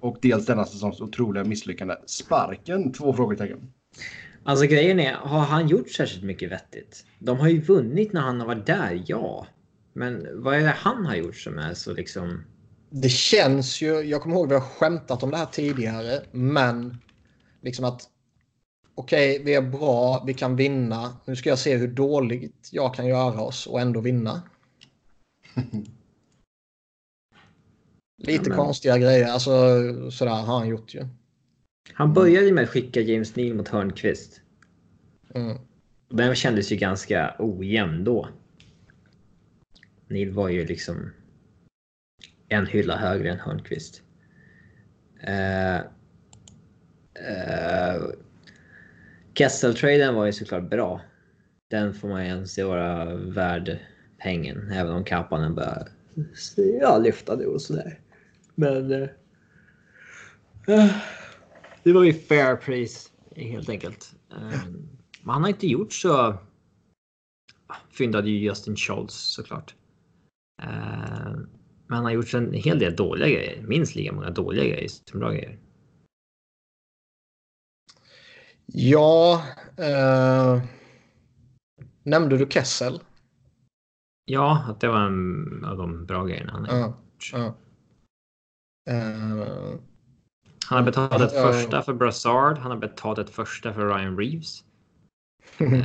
och dels denna säsongs otroliga misslyckande. Sparken? Två frågetecken. Alltså grejen är, har han gjort särskilt mycket vettigt? De har ju vunnit när han har varit där, ja. Men vad är det han har gjort som är så liksom... Det känns ju, jag kommer ihåg vi har skämtat om det här tidigare, men liksom att okej, okay, vi är bra, vi kan vinna. Nu ska jag se hur dåligt jag kan göra oss och ändå vinna. Lite ja, men... konstiga grejer, alltså sådär har han gjort ju. Han började med att skicka James Neal mot Hörnqvist. Mm. Den kändes ju ganska ojämn då. Neil var ju liksom en hylla högre än Hörnqvist. Uh, uh, Kessel-traden var ju såklart bra. Den får man ju anse vara värd pengen, även om Kapanen börjar ja, lyfta det och sådär. Men... Uh, det var ju fair pris helt enkelt. Um, men han har inte gjort så... Fyndade ju Justin Schultz såklart. Uh, men han har gjort en hel del dåliga grejer. Minst lika många dåliga grejer som bra grejer. Ja. Uh, nämnde du Kessel? Ja, att det var en av de bra grejerna han har gjort. Uh, uh, han har betalat ett första för Brassard. Han har betalat ett första för Ryan Reeves.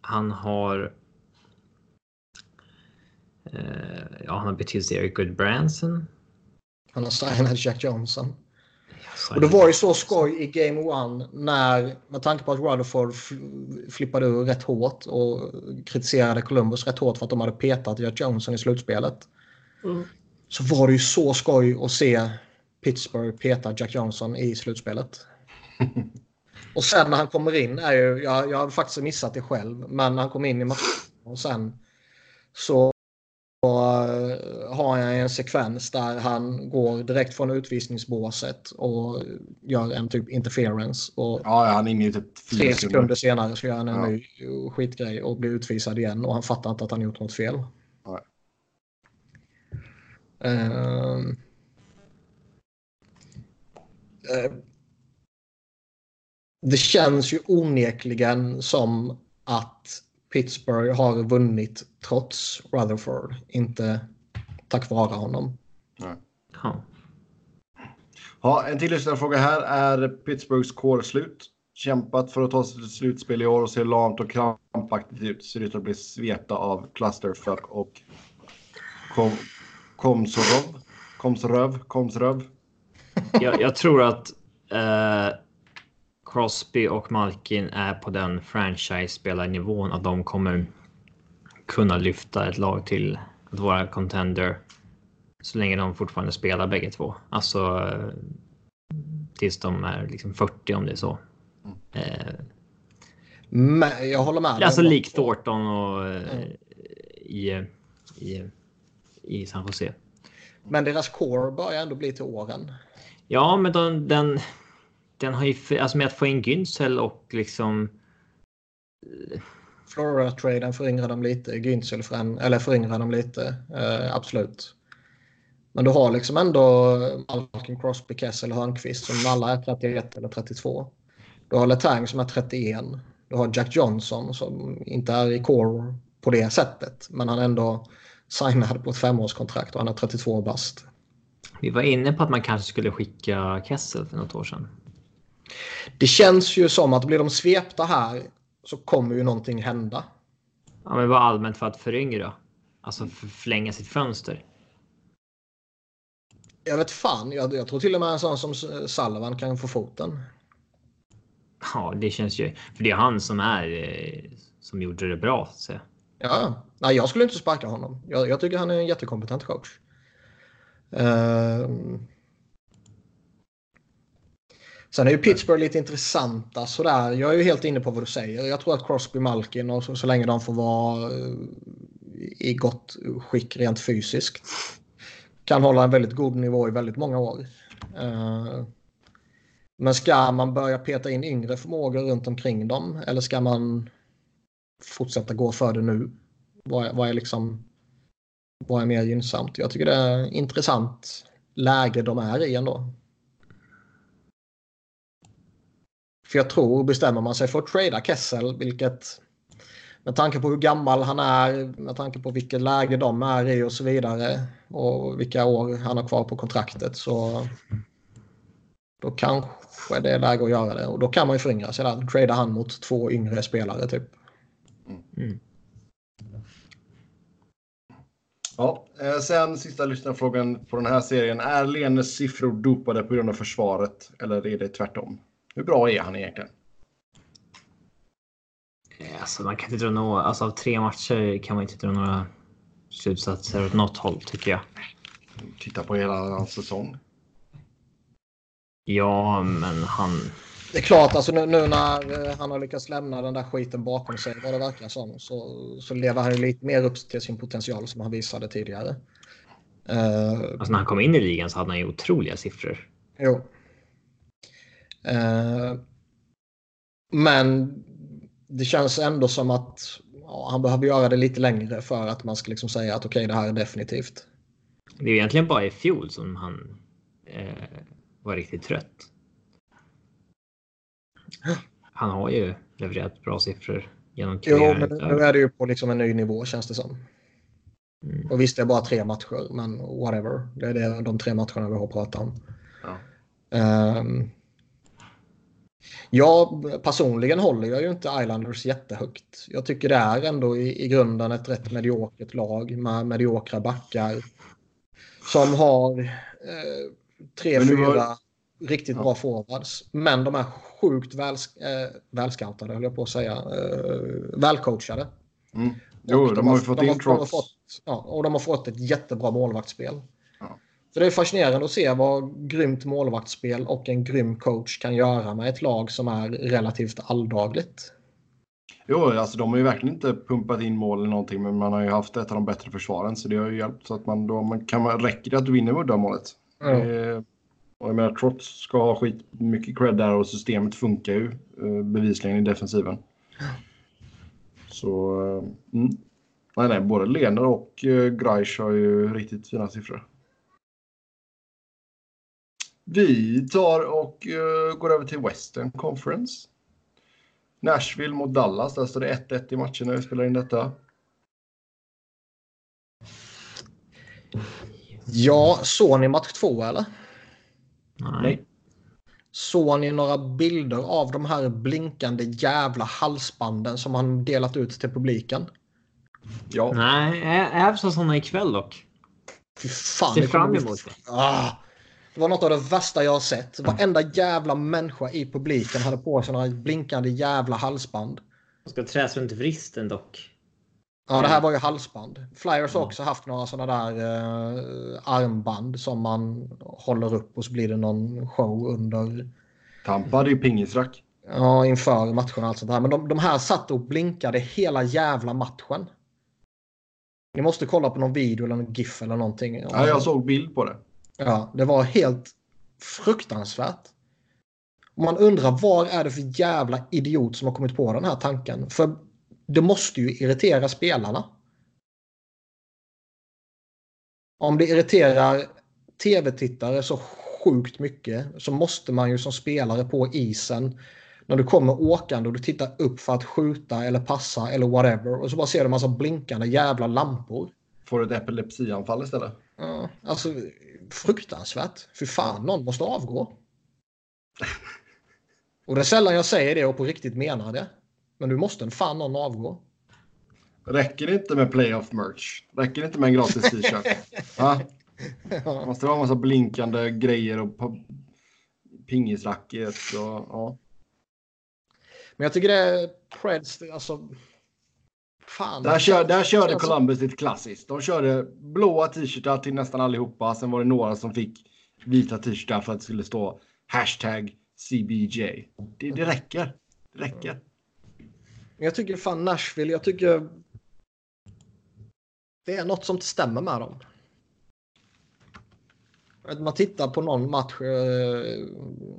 han har Eh, ja, han har bytt till sig Eric Goodbranson. Han har signat Jack Johnson. Och det var ju så skoj i Game One när, med tanke på att Rutherford flippade ur rätt hårt och kritiserade Columbus rätt hårt för att de hade petat Jack Johnson i slutspelet. Mm. Så var det ju så skoj att se Pittsburgh peta Jack Johnson i slutspelet. och sen när han kommer in är ju, jag, jag har faktiskt missat det själv, men när han kom in i matchen och sen så Eh, har jag en sekvens där han går direkt från utvisningsbåset och gör en typ interference. Och ja, han är typ tre sekunder senare så gör han en ja. ny skitgrej och blir utvisad igen och han fattar inte att han gjort något fel. Uh, uh, det känns ju onekligen som att Pittsburgh har vunnit trots Rutherford, inte tack vare honom. Nej. Ja. Ja, en till fråga här. Är Pittsburghs core slut? Kämpat för att ta sig till slutspel i år och ser lamt och krampaktigt ut. Ser ut att bli svepta av Clusterfuck och kom, Komsorov. Komsröv. Komsröv. Jag, jag tror att eh, Crosby och Malkin är på den franchise-spelarnivån att de kommer kunna lyfta ett lag till att vara contender så länge de fortfarande spelar bägge två. Alltså tills de är liksom 40 om det är så. Eh, Men jag håller med. Alltså likt Thornton och mm. i, i, i San Jose. Men deras core börjar ändå bli till åren. Ja, men de, den, den har ju, alltså med att få in Günzel och liksom... Flora-traden föryngrar dem lite, Günzel för eller föryngrar dem lite, eh, absolut. Men du har liksom ändå Malcolm Crosby, Kessel och Hörnqvist som alla är 31 eller 32. Du har Letang som är 31. Du har Jack Johnson som inte är i core på det sättet. Men han ändå signad på ett femårskontrakt och han är 32 bast. Vi var inne på att man kanske skulle skicka Kessel för något år sedan. Det känns ju som att blir de svepta här så kommer ju någonting hända. Ja, men bara allmänt för att föryngra. Alltså förlänga sitt fönster. Jag vet fan. Jag, jag tror till och med en sån som Salvan kan få foten. Ja, det känns ju. För det är han som är eh, som gjorde det bra. Så. Ja, nej, jag skulle inte sparka honom. Jag, jag tycker han är en jättekompetent coach. Uh, Sen är ju Pittsburgh lite intressanta sådär. Jag är ju helt inne på vad du säger. Jag tror att Crosby, Malkin och så, så länge de får vara eh, i gott skick rent fysiskt kan hålla en väldigt god nivå i väldigt många år. Uh, men ska man börja peta in yngre förmågor runt omkring dem eller ska man fortsätta gå för det nu? Vad, vad är liksom vad är mer gynnsamt? Jag tycker det är intressant läge de är i ändå. För jag tror, bestämmer man sig för att trada Kessel, vilket med tanke på hur gammal han är, med tanke på vilket läge de är i och så vidare och vilka år han har kvar på kontraktet så Då kanske det är läge att göra det. Och då kan man ju föryngra sig där. Trada han mot två yngre spelare typ. Mm. Ja, eh, sen sista lyssnarfrågan på den här serien. Är Lenes siffror dopade på grund av försvaret eller är det tvärtom? Hur bra är han egentligen? Alltså, man kan inte dra några, alltså, av tre matcher kan man inte dra några slutsatser åt något håll tycker jag. Titta på hela hans säsong. Ja, men han... Det är klart, alltså nu, nu när eh, han har lyckats lämna den där skiten bakom sig, vad det verkar som, så, så lever han lite mer upp till sin potential som han visade tidigare. Uh, Alltså när han kom in i ligan så hade han ju otroliga siffror. jo. Eh, men det känns ändå som att ja, han behöver göra det lite längre för att man ska liksom säga att okej, det här är definitivt. Det är egentligen bara i fjol som han eh, var riktigt trött. Han har ju levererat bra siffror genom Jo, men nu är det ju på liksom en ny nivå känns det som. Mm. Och visst, det är bara tre matcher, men whatever. Det är det, de tre matcherna vi har pratat om. Ja. Um, jag personligen håller jag ju inte Islanders jättehögt. Jag tycker det är ändå i, i grunden ett rätt mediokert lag med mediokra backar. Som har eh, tre, fyra har- riktigt Ja. bra forwards. Men de är sjukt väl, eh, välscoutade, höll jag på att säga. Eh, välcoachade. Mm. Jo, Och de, har ju fått de in de Trots. fått- Ja, och de har fått ett jättebra målvaktsspel. Ja. Så det är fascinerande att se vad grymt målvaktsspel och en grym coach kan göra med ett lag som är relativt alldagligt. Jo, alltså de har ju verkligen inte pumpat in mål eller någonting, men man har ju haft ett av de bättre försvaren, så det har ju hjälpt. Så att man då man kan räcker det att du vinner med uddamålet. Eh, och jag menar, Trots ska ha skit mycket cred där och systemet funkar ju eh, bevisligen i defensiven. Så, eh, mm. Nej, nej, både Lener och eh, Greisch har ju riktigt fina siffror. Vi tar och går över till Western Conference. Nashville mot Dallas, där står det 1-1 i matchen när vi spelar in detta. Ja, såg ni match två eller? Nej. Såg ni några bilder av de här blinkande jävla halsbanden som han delat ut till publiken? Ja, Nej, jag har sådana ikväll dock. Fy fan. Ser fram emot det. Ah, det var något av det värsta jag har sett. Varenda jävla människa i publiken hade på sig några blinkande jävla halsband. Jag ska träs runt vristen dock. Ja, det här var ju halsband. Flyers har också haft några sådana där eh, armband som man håller upp och så blir det någon show under Tampa hade ju pingisrack. Ja, inför matchen och allt sånt där. Men de, de här satt och blinkade hela jävla matchen. Ni måste kolla på någon video eller någon GIF eller någonting. Ja, jag såg bild på det. Ja, det var helt fruktansvärt. Man undrar vad är det för jävla idiot som har kommit på den här tanken? För det måste ju irritera spelarna. Om det irriterar tv-tittare så sjukt mycket så måste man ju som spelare på isen när du kommer åkande och du tittar upp för att skjuta eller passa eller whatever och så bara ser du en massa blinkande jävla lampor. Får ett epilepsianfall istället. Ja, alltså fruktansvärt. För fan, någon måste avgå. Och det är sällan jag säger det och på riktigt menar det. Men du måste en fan någon avgå. Räcker det inte med playoff merch? Räcker det inte med en gratis t-shirt? Va? Måste det vara en massa blinkande grejer och pingisracket och ja. Men jag tycker det är Preds, alltså. Fan. Där, kör, där körde som- Columbus lite klassiskt. De körde blåa t-shirtar till nästan allihopa. Sen var det några som fick vita t-shirtar för att det skulle stå hashtag CBJ. Det, det räcker. Det räcker. Men Jag tycker fan Nashville, jag tycker. Det är något som inte stämmer med dem. Man tittar på någon match, eh,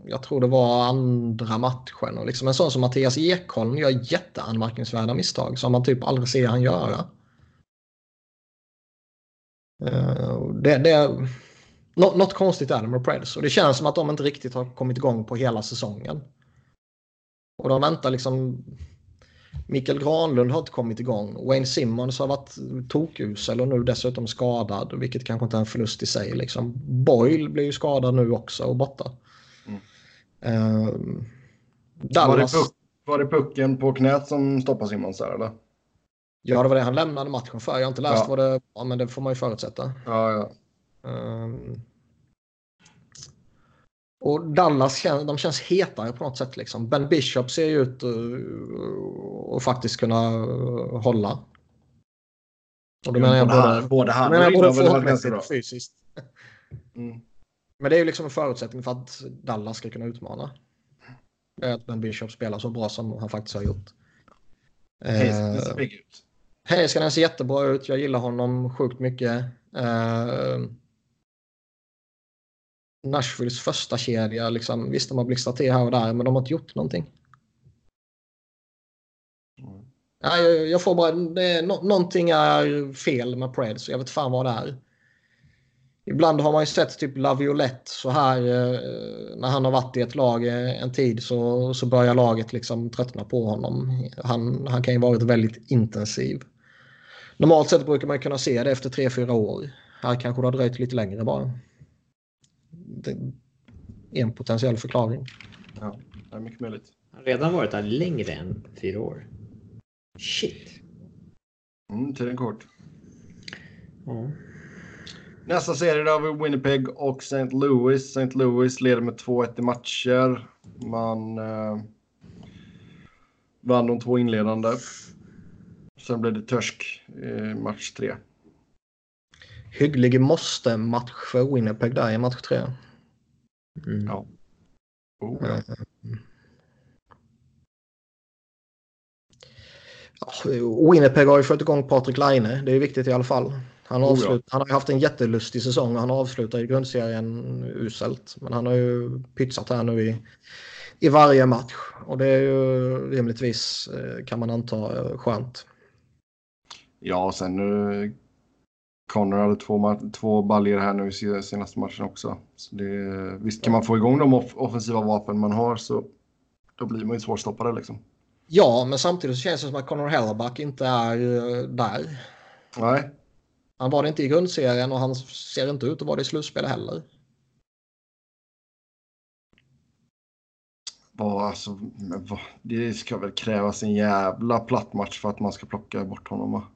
jag tror det var andra matchen, och liksom en sån som Mattias Ekholm gör jätteanmärkningsvärda misstag som man typ aldrig ser han göra. Eh, det, det något konstigt är det med Preds och det känns som att de inte riktigt har kommit igång på hela säsongen. Och de väntar liksom Mikael Granlund har inte kommit igång. Wayne Simmons har varit tokusel och nu dessutom skadad, vilket kanske inte är en förlust i sig. Liksom. Boyle blir ju skadad nu också och borta. Mm. Eh, Var det, Dallas, var det pucken på knät som stoppade Simmons där eller? ja det var det han lämnade matchen för. Jag har inte läst Ja. vad det var, men det får man ju förutsätta. Ja, ja. Ehm, och Dallas de känns hetare på något sätt. Liksom. Ben Bishop ser ju ut att att faktiskt kunna eh, hålla. Och då menar jag både, både, han, både jag och både bra. och fysiskt. Mm. Men det är ju liksom en förutsättning för att Dallas ska kunna utmana. Att Ben Bishop spelar så bra som han faktiskt har gjort. Hayes Eh, ser pigg ut. Heiskanen ser jättebra ut. Jag gillar honom sjukt mycket. Uh, Nashvilles första kedja, liksom, visst de har blixtrat till här och där, men de har inte gjort någonting. Mm. Ja, jag, jag får bara, det nå- någonting är fel med Preds, jag vet fan vad det är. Ibland har man ju sett typ Laviolette så här eh, när han har varit i ett lag eh, en tid så, så börjar laget liksom tröttna på honom. Han, han kan ju varit väldigt intensiv. Normalt sett brukar man kunna se det efter 3-4 år. Här kanske det har dröjt lite längre bara. Det är en potentiell förklaring. Ja, det är mycket möjligt. Han har redan varit där längre än fyra år. Shit. Mm, tiden kort. Ja. Nästa serie då har vi Winnipeg och St. Louis. St. Louis leder med 2-1 i matcher. Man eh, vann de två inledande. Sen blev det törsk i match tre. Hygglig måste-match för Winnipeg där i match 3. Mm. Ja. Oh, ja. Ja, Winnipeg har ju fått igång Patrik Laine. Det är viktigt i alla fall. Han, Oh, avslut, ja. han har ju haft en jättelustig säsong och han avslutar i grundserien uselt. Men han har ju pytsat här nu i, i varje match. Och det är ju rimligtvis, eh, kan man anta, eh, skönt. ja, och sen nu. Connor hade två, två baljer här nu i se- senaste matchen också. Så det, visst kan man få igång de off- offensiva vapen man har så då blir man ju svårstoppade liksom. Ja, men samtidigt så känns det som att Connor Hellback inte är eh, där. Nej, Han var det inte i grundserien och han ser inte ut att vara det i slutspel heller. vad, alltså, vad, det ska väl krävas en jävla platt match för att man ska plocka bort honom va?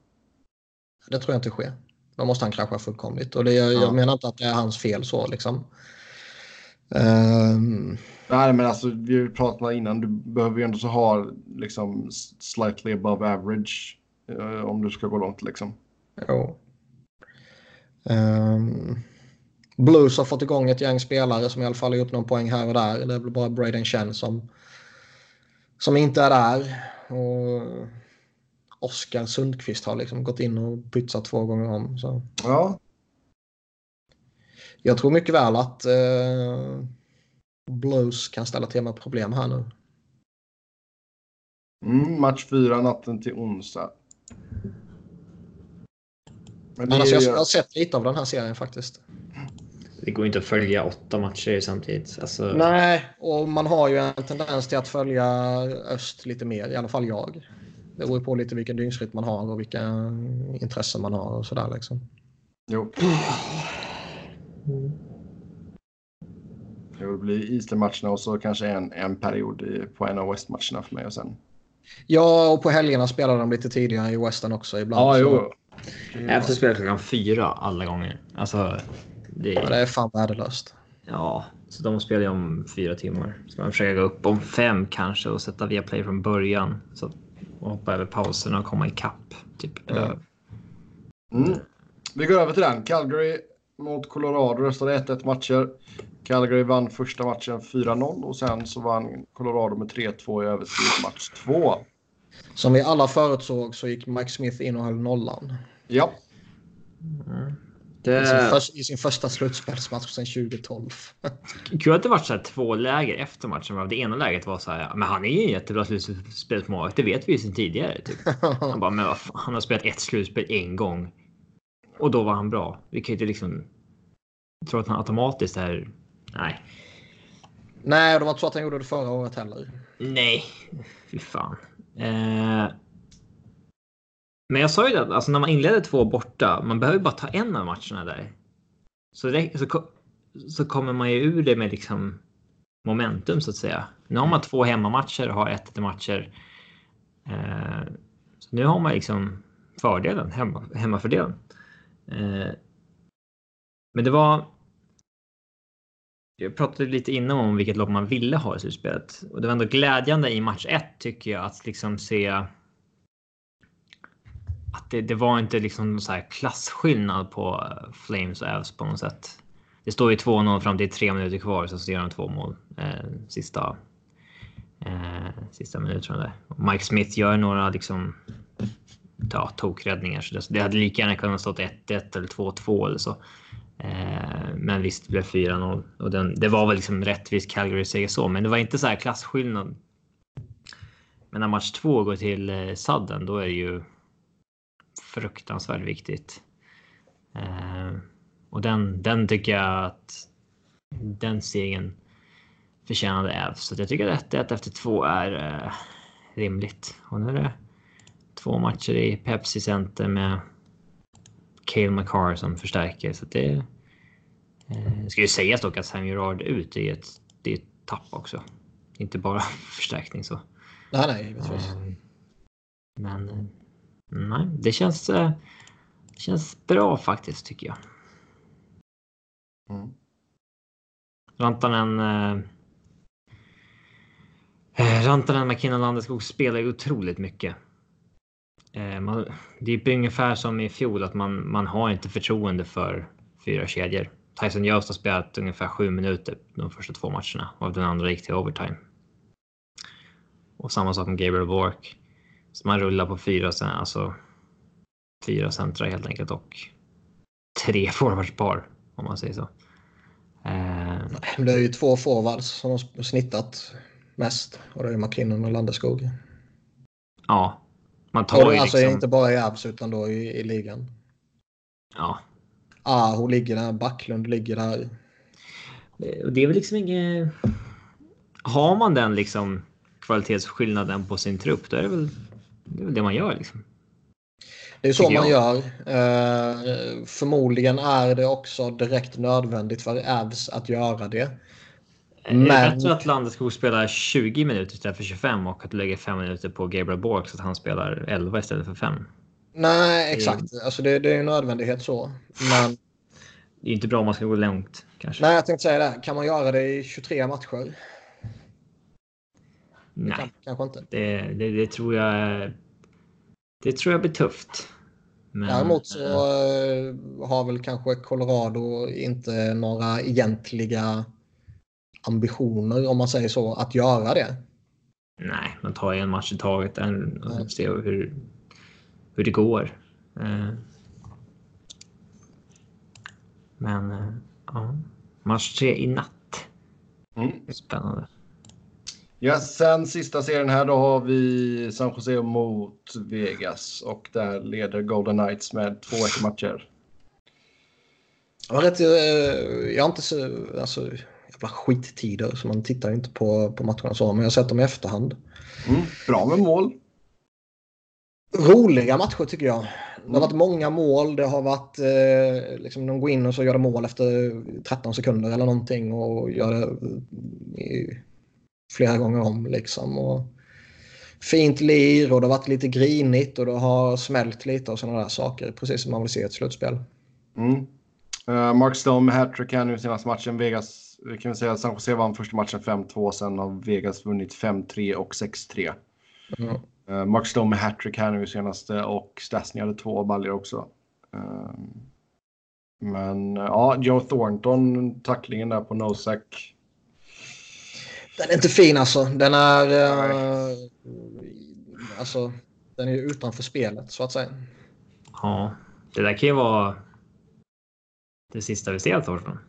Det tror jag inte sker. Då måste han krascha fullkomligt. Och det, jag, Ja. jag menar inte att det är hans fel så liksom. Ehm, Nej, men alltså vi pratat innan. Du behöver ju ändå så ha liksom slightly above average eh, om du ska gå långt liksom. jo. Ehm, Blues har fått igång ett gäng spelare som i alla fall har gjort någon poäng här och där. Det är väl bara Braden Chen som, som inte är där. Och Oskar Sundqvist har liksom gått in och pytsat två gånger om. Så. Ja, Jag tror mycket väl att eh, Blues kan ställa till med problem här nu. mm, match fyra natten till onsdag. Men det alltså, jag, jag har sett lite av den här serien faktiskt. Det går inte att följa åtta matcher samtidigt. Alltså, Nej, och man har ju en tendens till att följa öst lite mer, i alla fall jag. Det beror på lite vilken dygnsrytm man har och vilka intressen man har och sådär liksom. Jo. Det vill bli Easter-matcherna och så kanske en, en period på en av West-matcherna för mig och sen. Ja, och på helgerna spelar de lite tidigare i Western också ibland. Ja, så- jo. Efter spelar klockan fyra alla gånger. Alltså, det, Ja, det är fan värdelöst. ja, så de spelar ju om fyra timmar. Ska man försöka gå upp om fem kanske och sätta via play från början. Så att, hoppa över pauserna och komma ikapp. Typ. Ja. Mm. Vi går över till den. Calgary mot Colorado röstade 1-1 matcher. Calgary vann första matchen 4-0 och sen så vann Colorado med 3-2 i övertid match 2. Som vi alla förutsåg så gick Mike Smith in och höll nollan. Ja, I sin, Det, först, I sin första slutspelsmatch sedan 2012. kul att det var så två läger efter matchen. Det ena läget var så här, men han är ju en jättebra slutspelsmålvakt. Det vet vi ju sedan tidigare. Typ. Han bara, men vad fan, han har spelat ett slutspel en gång. Och då var han bra. Vi kan ju inte liksom tro att han automatiskt är... Nej. Nej, det var inte så att han gjorde det förra året heller. Nej, fy fan. Eh, men jag sa ju det, alltså när man inleder två borta, man behöver bara ta en av matcherna där. Så, det, så, så kommer man ju ur det med liksom momentum så att säga. Nu har man två hemmamatcher och har ett matcher. Eh, så nu har man liksom fördelen, hemma, hemmafördelen. Eh, men det var. Jag pratade lite innan om vilket lopp man ville ha i slutspelet och det var ändå glädjande i match 1 tycker jag att liksom se. Att det, det var inte liksom så här klasskillnad på eh, Flames och Avs på något sätt. Det står ju 2-0 fram till tre minuter kvar så gör de två mål eh, sista. Eh, sista minuten där. Mike Smith gör några liksom. Ja, tokräddningar så det, det hade lika gärna kunnat stått 1-1 eller 2-2 eller så. Eh, men visst, det blev 4-0 och den, det var väl liksom rättvis Calgary-seger så, men det var inte så här klasskillnad. Men när match två går till eh, sadden, då är det ju fruktansvärt viktigt. Eh, och den, den tycker jag att den segern förtjänade Avs. Så jag tycker att 1-1 efter två är eh, rimligt. Och nu är det två matcher i Pepsi Center med Cale McCarr som förstärker. Så det eh, ska ju sägas dock att Sam Gerard ut är ett, det är ett tapp också. Inte bara förstärkning så. Nej, nej, givetvis. Eh, men nej, det känns, eh, det känns bra faktiskt tycker jag. Mm. Rantanen. Eh, eh, Rantanen, McKinnon, Landeskog spelar ju otroligt mycket. Eh, man, det är ungefär som i fjol att man, man har inte förtroende för fyra kedjor. Tyson Jost har spelat ungefär sju minuter de första två matcherna och den andra gick till overtime. Och samma sak med Gabriel Bork. Så man rullar på fyra, alltså fyra centra helt enkelt och tre forwardspar om man säger så. Eh, Det är ju två forwards som har snittat mest och det är McKinnon och Landeskog. ja, man tar Och ju alltså liksom. inte bara i Avs utan då i, i ligan. Ja, Aho ligger där, Backlund ligger där. Eh, det är väl liksom inget. Har man den liksom kvalitetsskillnaden på sin trupp, då är det väl det, är väl det man gör liksom. Det är så man gör. Eh, förmodligen är det också direkt nödvändigt för Avs att göra det. Men... Är det Men- bättre att Landeskog spelar 20 minuter istället för 25 och att du lägger 5 minuter på Gabriel Bork så att han spelar 11 istället för 5? Nej, exakt. Alltså det, det är en nödvändighet så. Men Det är inte bra om man ska gå långt kanske. nej, jag tänkte säga det. Kan man göra det i 23 matcher? Nej, Kan, kanske inte. det, det, det tror jag. Det tror jag blir tufft. Men, Däremot så eh, eh, har väl kanske Colorado inte några egentliga ambitioner, om man säger så, att göra det. Nej, man tar en match i taget Ja. och ser hur, hur det går. Eh, Men ja, match tre i natt. Mm. Spännande. Ja, sen sista serien här då har vi San Jose mot Vegas och där leder Golden Knights med 2-1 i matcher. Jag har, rätt, eh, jag har inte så, alltså, jävla skittider så man tittar inte på, på matcherna så, men jag har sett dem i efterhand. Mm, bra med mål. Roliga matcher tycker jag. Det har varit många mål. Det har varit eh, liksom de går in och så gör de mål efter 13 sekunder eller någonting och gör det i, flera gånger om liksom. Och fint lir och det har varit lite grinigt och det har smält lite och sådana där saker. Precis som man vill se i ett slutspel. Mm. Eh, Mark Stone med hattrick här nu senaste matchen. Vegas, vi kan väl säga att San Jose vann första matchen 5-2. Sen har Vegas vunnit 5-3 och 6-3. Mm. Uh, Mark Stone med hattrick här nu senaste och Stastny hade två baljor också. Eh, men eh, ja, Joe Thornton, tacklingen där på Nosak. Den är inte fin alltså. Den är... Eh, alltså, den är utanför spelet så att säga. Ja, det där kan ju vara det sista vi ser av Thorsten.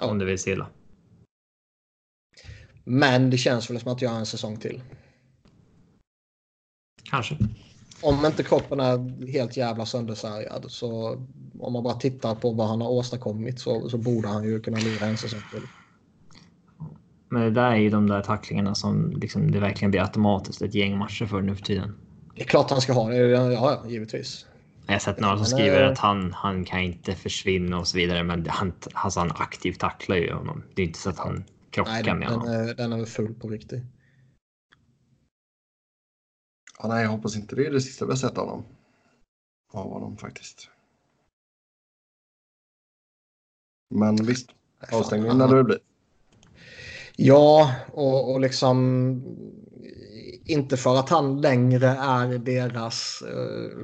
Ja. Om det vill stilla. Men det känns väl som att jag har en säsong till. Kanske. Om inte kroppen är helt jävla söndersärgad så om man bara tittar på vad han har åstadkommit så, så borde han ju kunna lira en säsong till. Men det där är ju de där tacklingarna som liksom det verkligen blir automatiskt ett gäng matcher för nu för tiden. Det är klart han ska ha det. Ja, ja givetvis. Jag har sett några som skriver eh, att han, han kan inte försvinna och så vidare. Men han, alltså han aktivt tacklar ju honom. Det är inte så att han krocka Nej, den, med den, honom. är, den är väl full på riktigt. Ja, nej, jag hoppas inte det är det sista vi har sett av honom. Av honom faktiskt. Men visst, han- när det blir. Ja, och, och liksom inte för att han längre är deras, eh,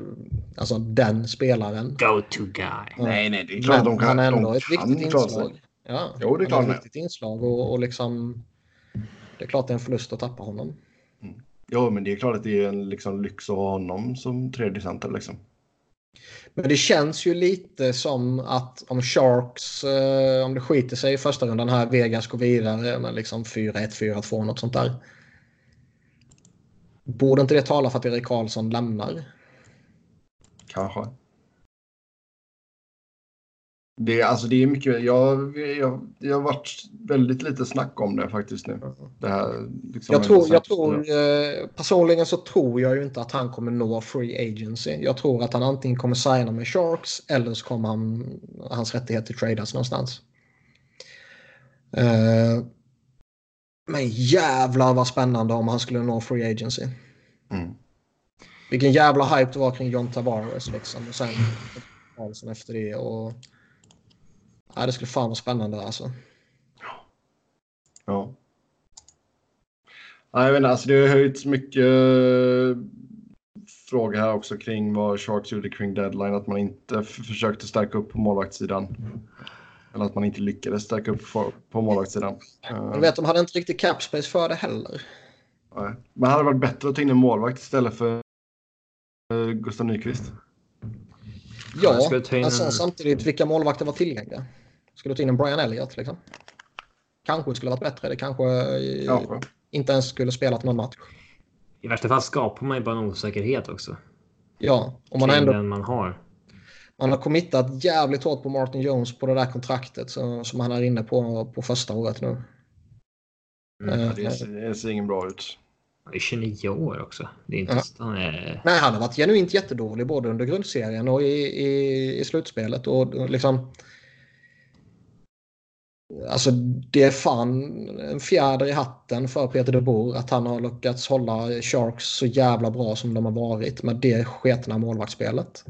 alltså den spelaren. Go to guy. Nej, nej, det är klart att Men de kan. han är ändå de ett viktigt inslag. Ja, Jo, det är klart ett han är. viktigt inslag och, och liksom det är klart det är en förlust att tappa honom. Jo, men det är klart att det är en liksom, lyx att ha honom som tredje center liksom. Men det känns ju lite som att om Sharks, eh, om det skiter sig i första rundan här, Vegas går vidare med liksom 4-1, 4-2, något sånt där. Borde inte det tala för att Erik Karlsson lämnar? Kanske. Det, är- alltså det är mycket, jag, jag, det har varit väldigt lite snack om det faktiskt nu. Det här, liksom Jag tror, jag tror eh, personligen så tror jag ju inte att han kommer nå free agency. Jag tror att han antingen kommer signa med Sharks eller så kommer han, hans rättigheter tradas någonstans. Eh, men jävlar vad spännande om han skulle nå free agency. Mm. Vilken jävla hype det var kring John Tavares liksom. Och sen efter det. Och... Ja, det skulle fan vara spännande alltså. Ja. Ja, jag vet inte, alltså det har höjts mycket eh, frågor här också kring vad Sharks gjorde kring deadline. Att man inte försökte stärka upp på målvaktssidan. Eller att man inte lyckades stärka upp på, på målvaktssidan. Eh, Du vet, de hade inte riktigt cap space för det heller. nej. Men hade det varit bättre att ta in en målvakt istället för eh, Gustav Nyqvist? Ja, men sen en- samtidigt vilka målvakter var tillgängliga? Skulle du ta in en Brian Elliott liksom? Kanske skulle varit bättre. Det kanske eh, Kanske. inte ens skulle spelat någon match. I värsta fall skapar man ju bara en osäkerhet också. Ja, och man har ändå den man har. man har committat jävligt hårt på Martin Jones på det där kontraktet så, som han är inne på på första året nu. Mm. Eh, det, ser, det ser ingen bra ut. Han är 29 år också. Det är inte Ja. han är... Nej, han har varit genuint jättedålig både under grundserien och i, i, i slutspelet. Och och liksom... Alltså det är fan en fjäder i hatten för Peter de Boer att han har lyckats hålla Sharks så jävla bra som de har varit med det sketna målvaktsspelet.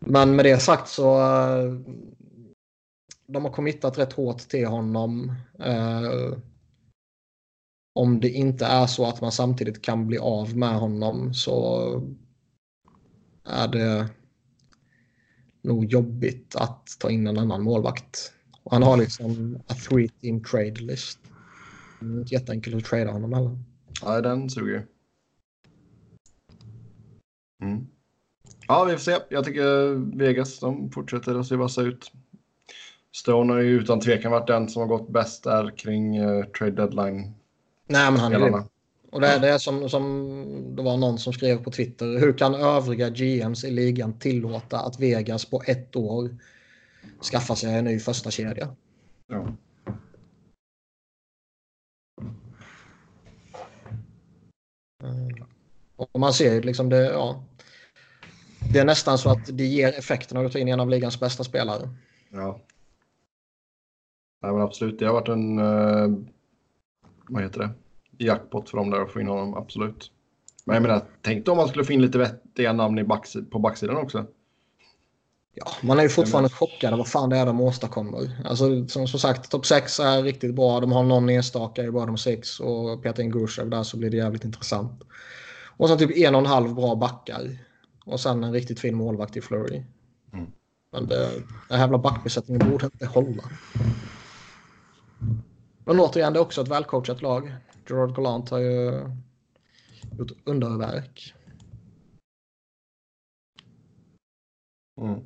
Men med det sagt så eh, de har committat rätt hårt till honom. Eh, om det inte är så att man samtidigt kan bli av med honom så är det nog jobbigt att ta in en annan målvakt. Och han har liksom a three team trade list. Det är inte jätteenkelt att trada honom heller. Nej, den suger. Mm. Ja, vi får se. Jag tycker Vegas, de fortsätter att se vassa ut. Stone har ju utan tvekan varit den som har gått bäst där kring uh, trade deadline. Nej, men han är spelarna. Och det är, det som, som det var någon som skrev på Twitter. Hur kan övriga GMs i ligan tillåta att Vegas på ett år skaffar sig en ny första kedja? Ja. Och man ser ju liksom det, ja. Det är nästan så att det ger effekten av att ta in en av ligans bästa spelare. ja. Nej, men absolut. Det har varit en... eh, vad heter det? Jackpot för dem där att få in honom, absolut. Men jag menar, tänk om man skulle få in lite vettiga namn i backs- på backsidan också. Ja, man är ju fortfarande chockad vad fan det är de åstadkommer. Alltså, som, som sagt, topp 6 är riktigt bra. De har någon enstaka i bottom 6 och Peter Ingushev där så blir det jävligt intressant. Och så typ en och en halv bra backar. Och sen en riktigt fin målvakt i Flurry. Mm. Men det, den här jävla backbesättningen borde inte hålla. Men återigen, det är också ett välcoachat lag. Gerard Gallant har ju gjort underverk. Mm.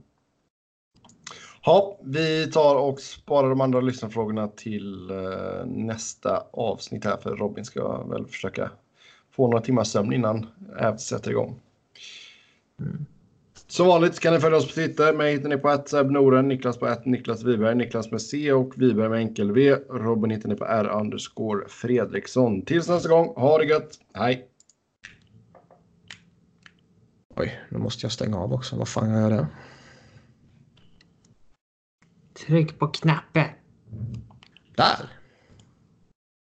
Ja, vi tar och sparar de andra lyssnarfrågorna till eh, nästa avsnitt här för Robin ska väl försöka få några timmars sömn innan Ävs sätter igång. Som vanligt kan ni följa oss på Twitter. Mig hittar ni på att Noren, Niklas på att Niklas Wiberg, Niklas med C och Wiberg med enkel V. Robin hittar ni på R underscore Fredriksson. Tills nästa gång, ha det gött. Hej! Oj, nu måste jag stänga av också. Vad fan gör jag det? Tryck på knappen. Där!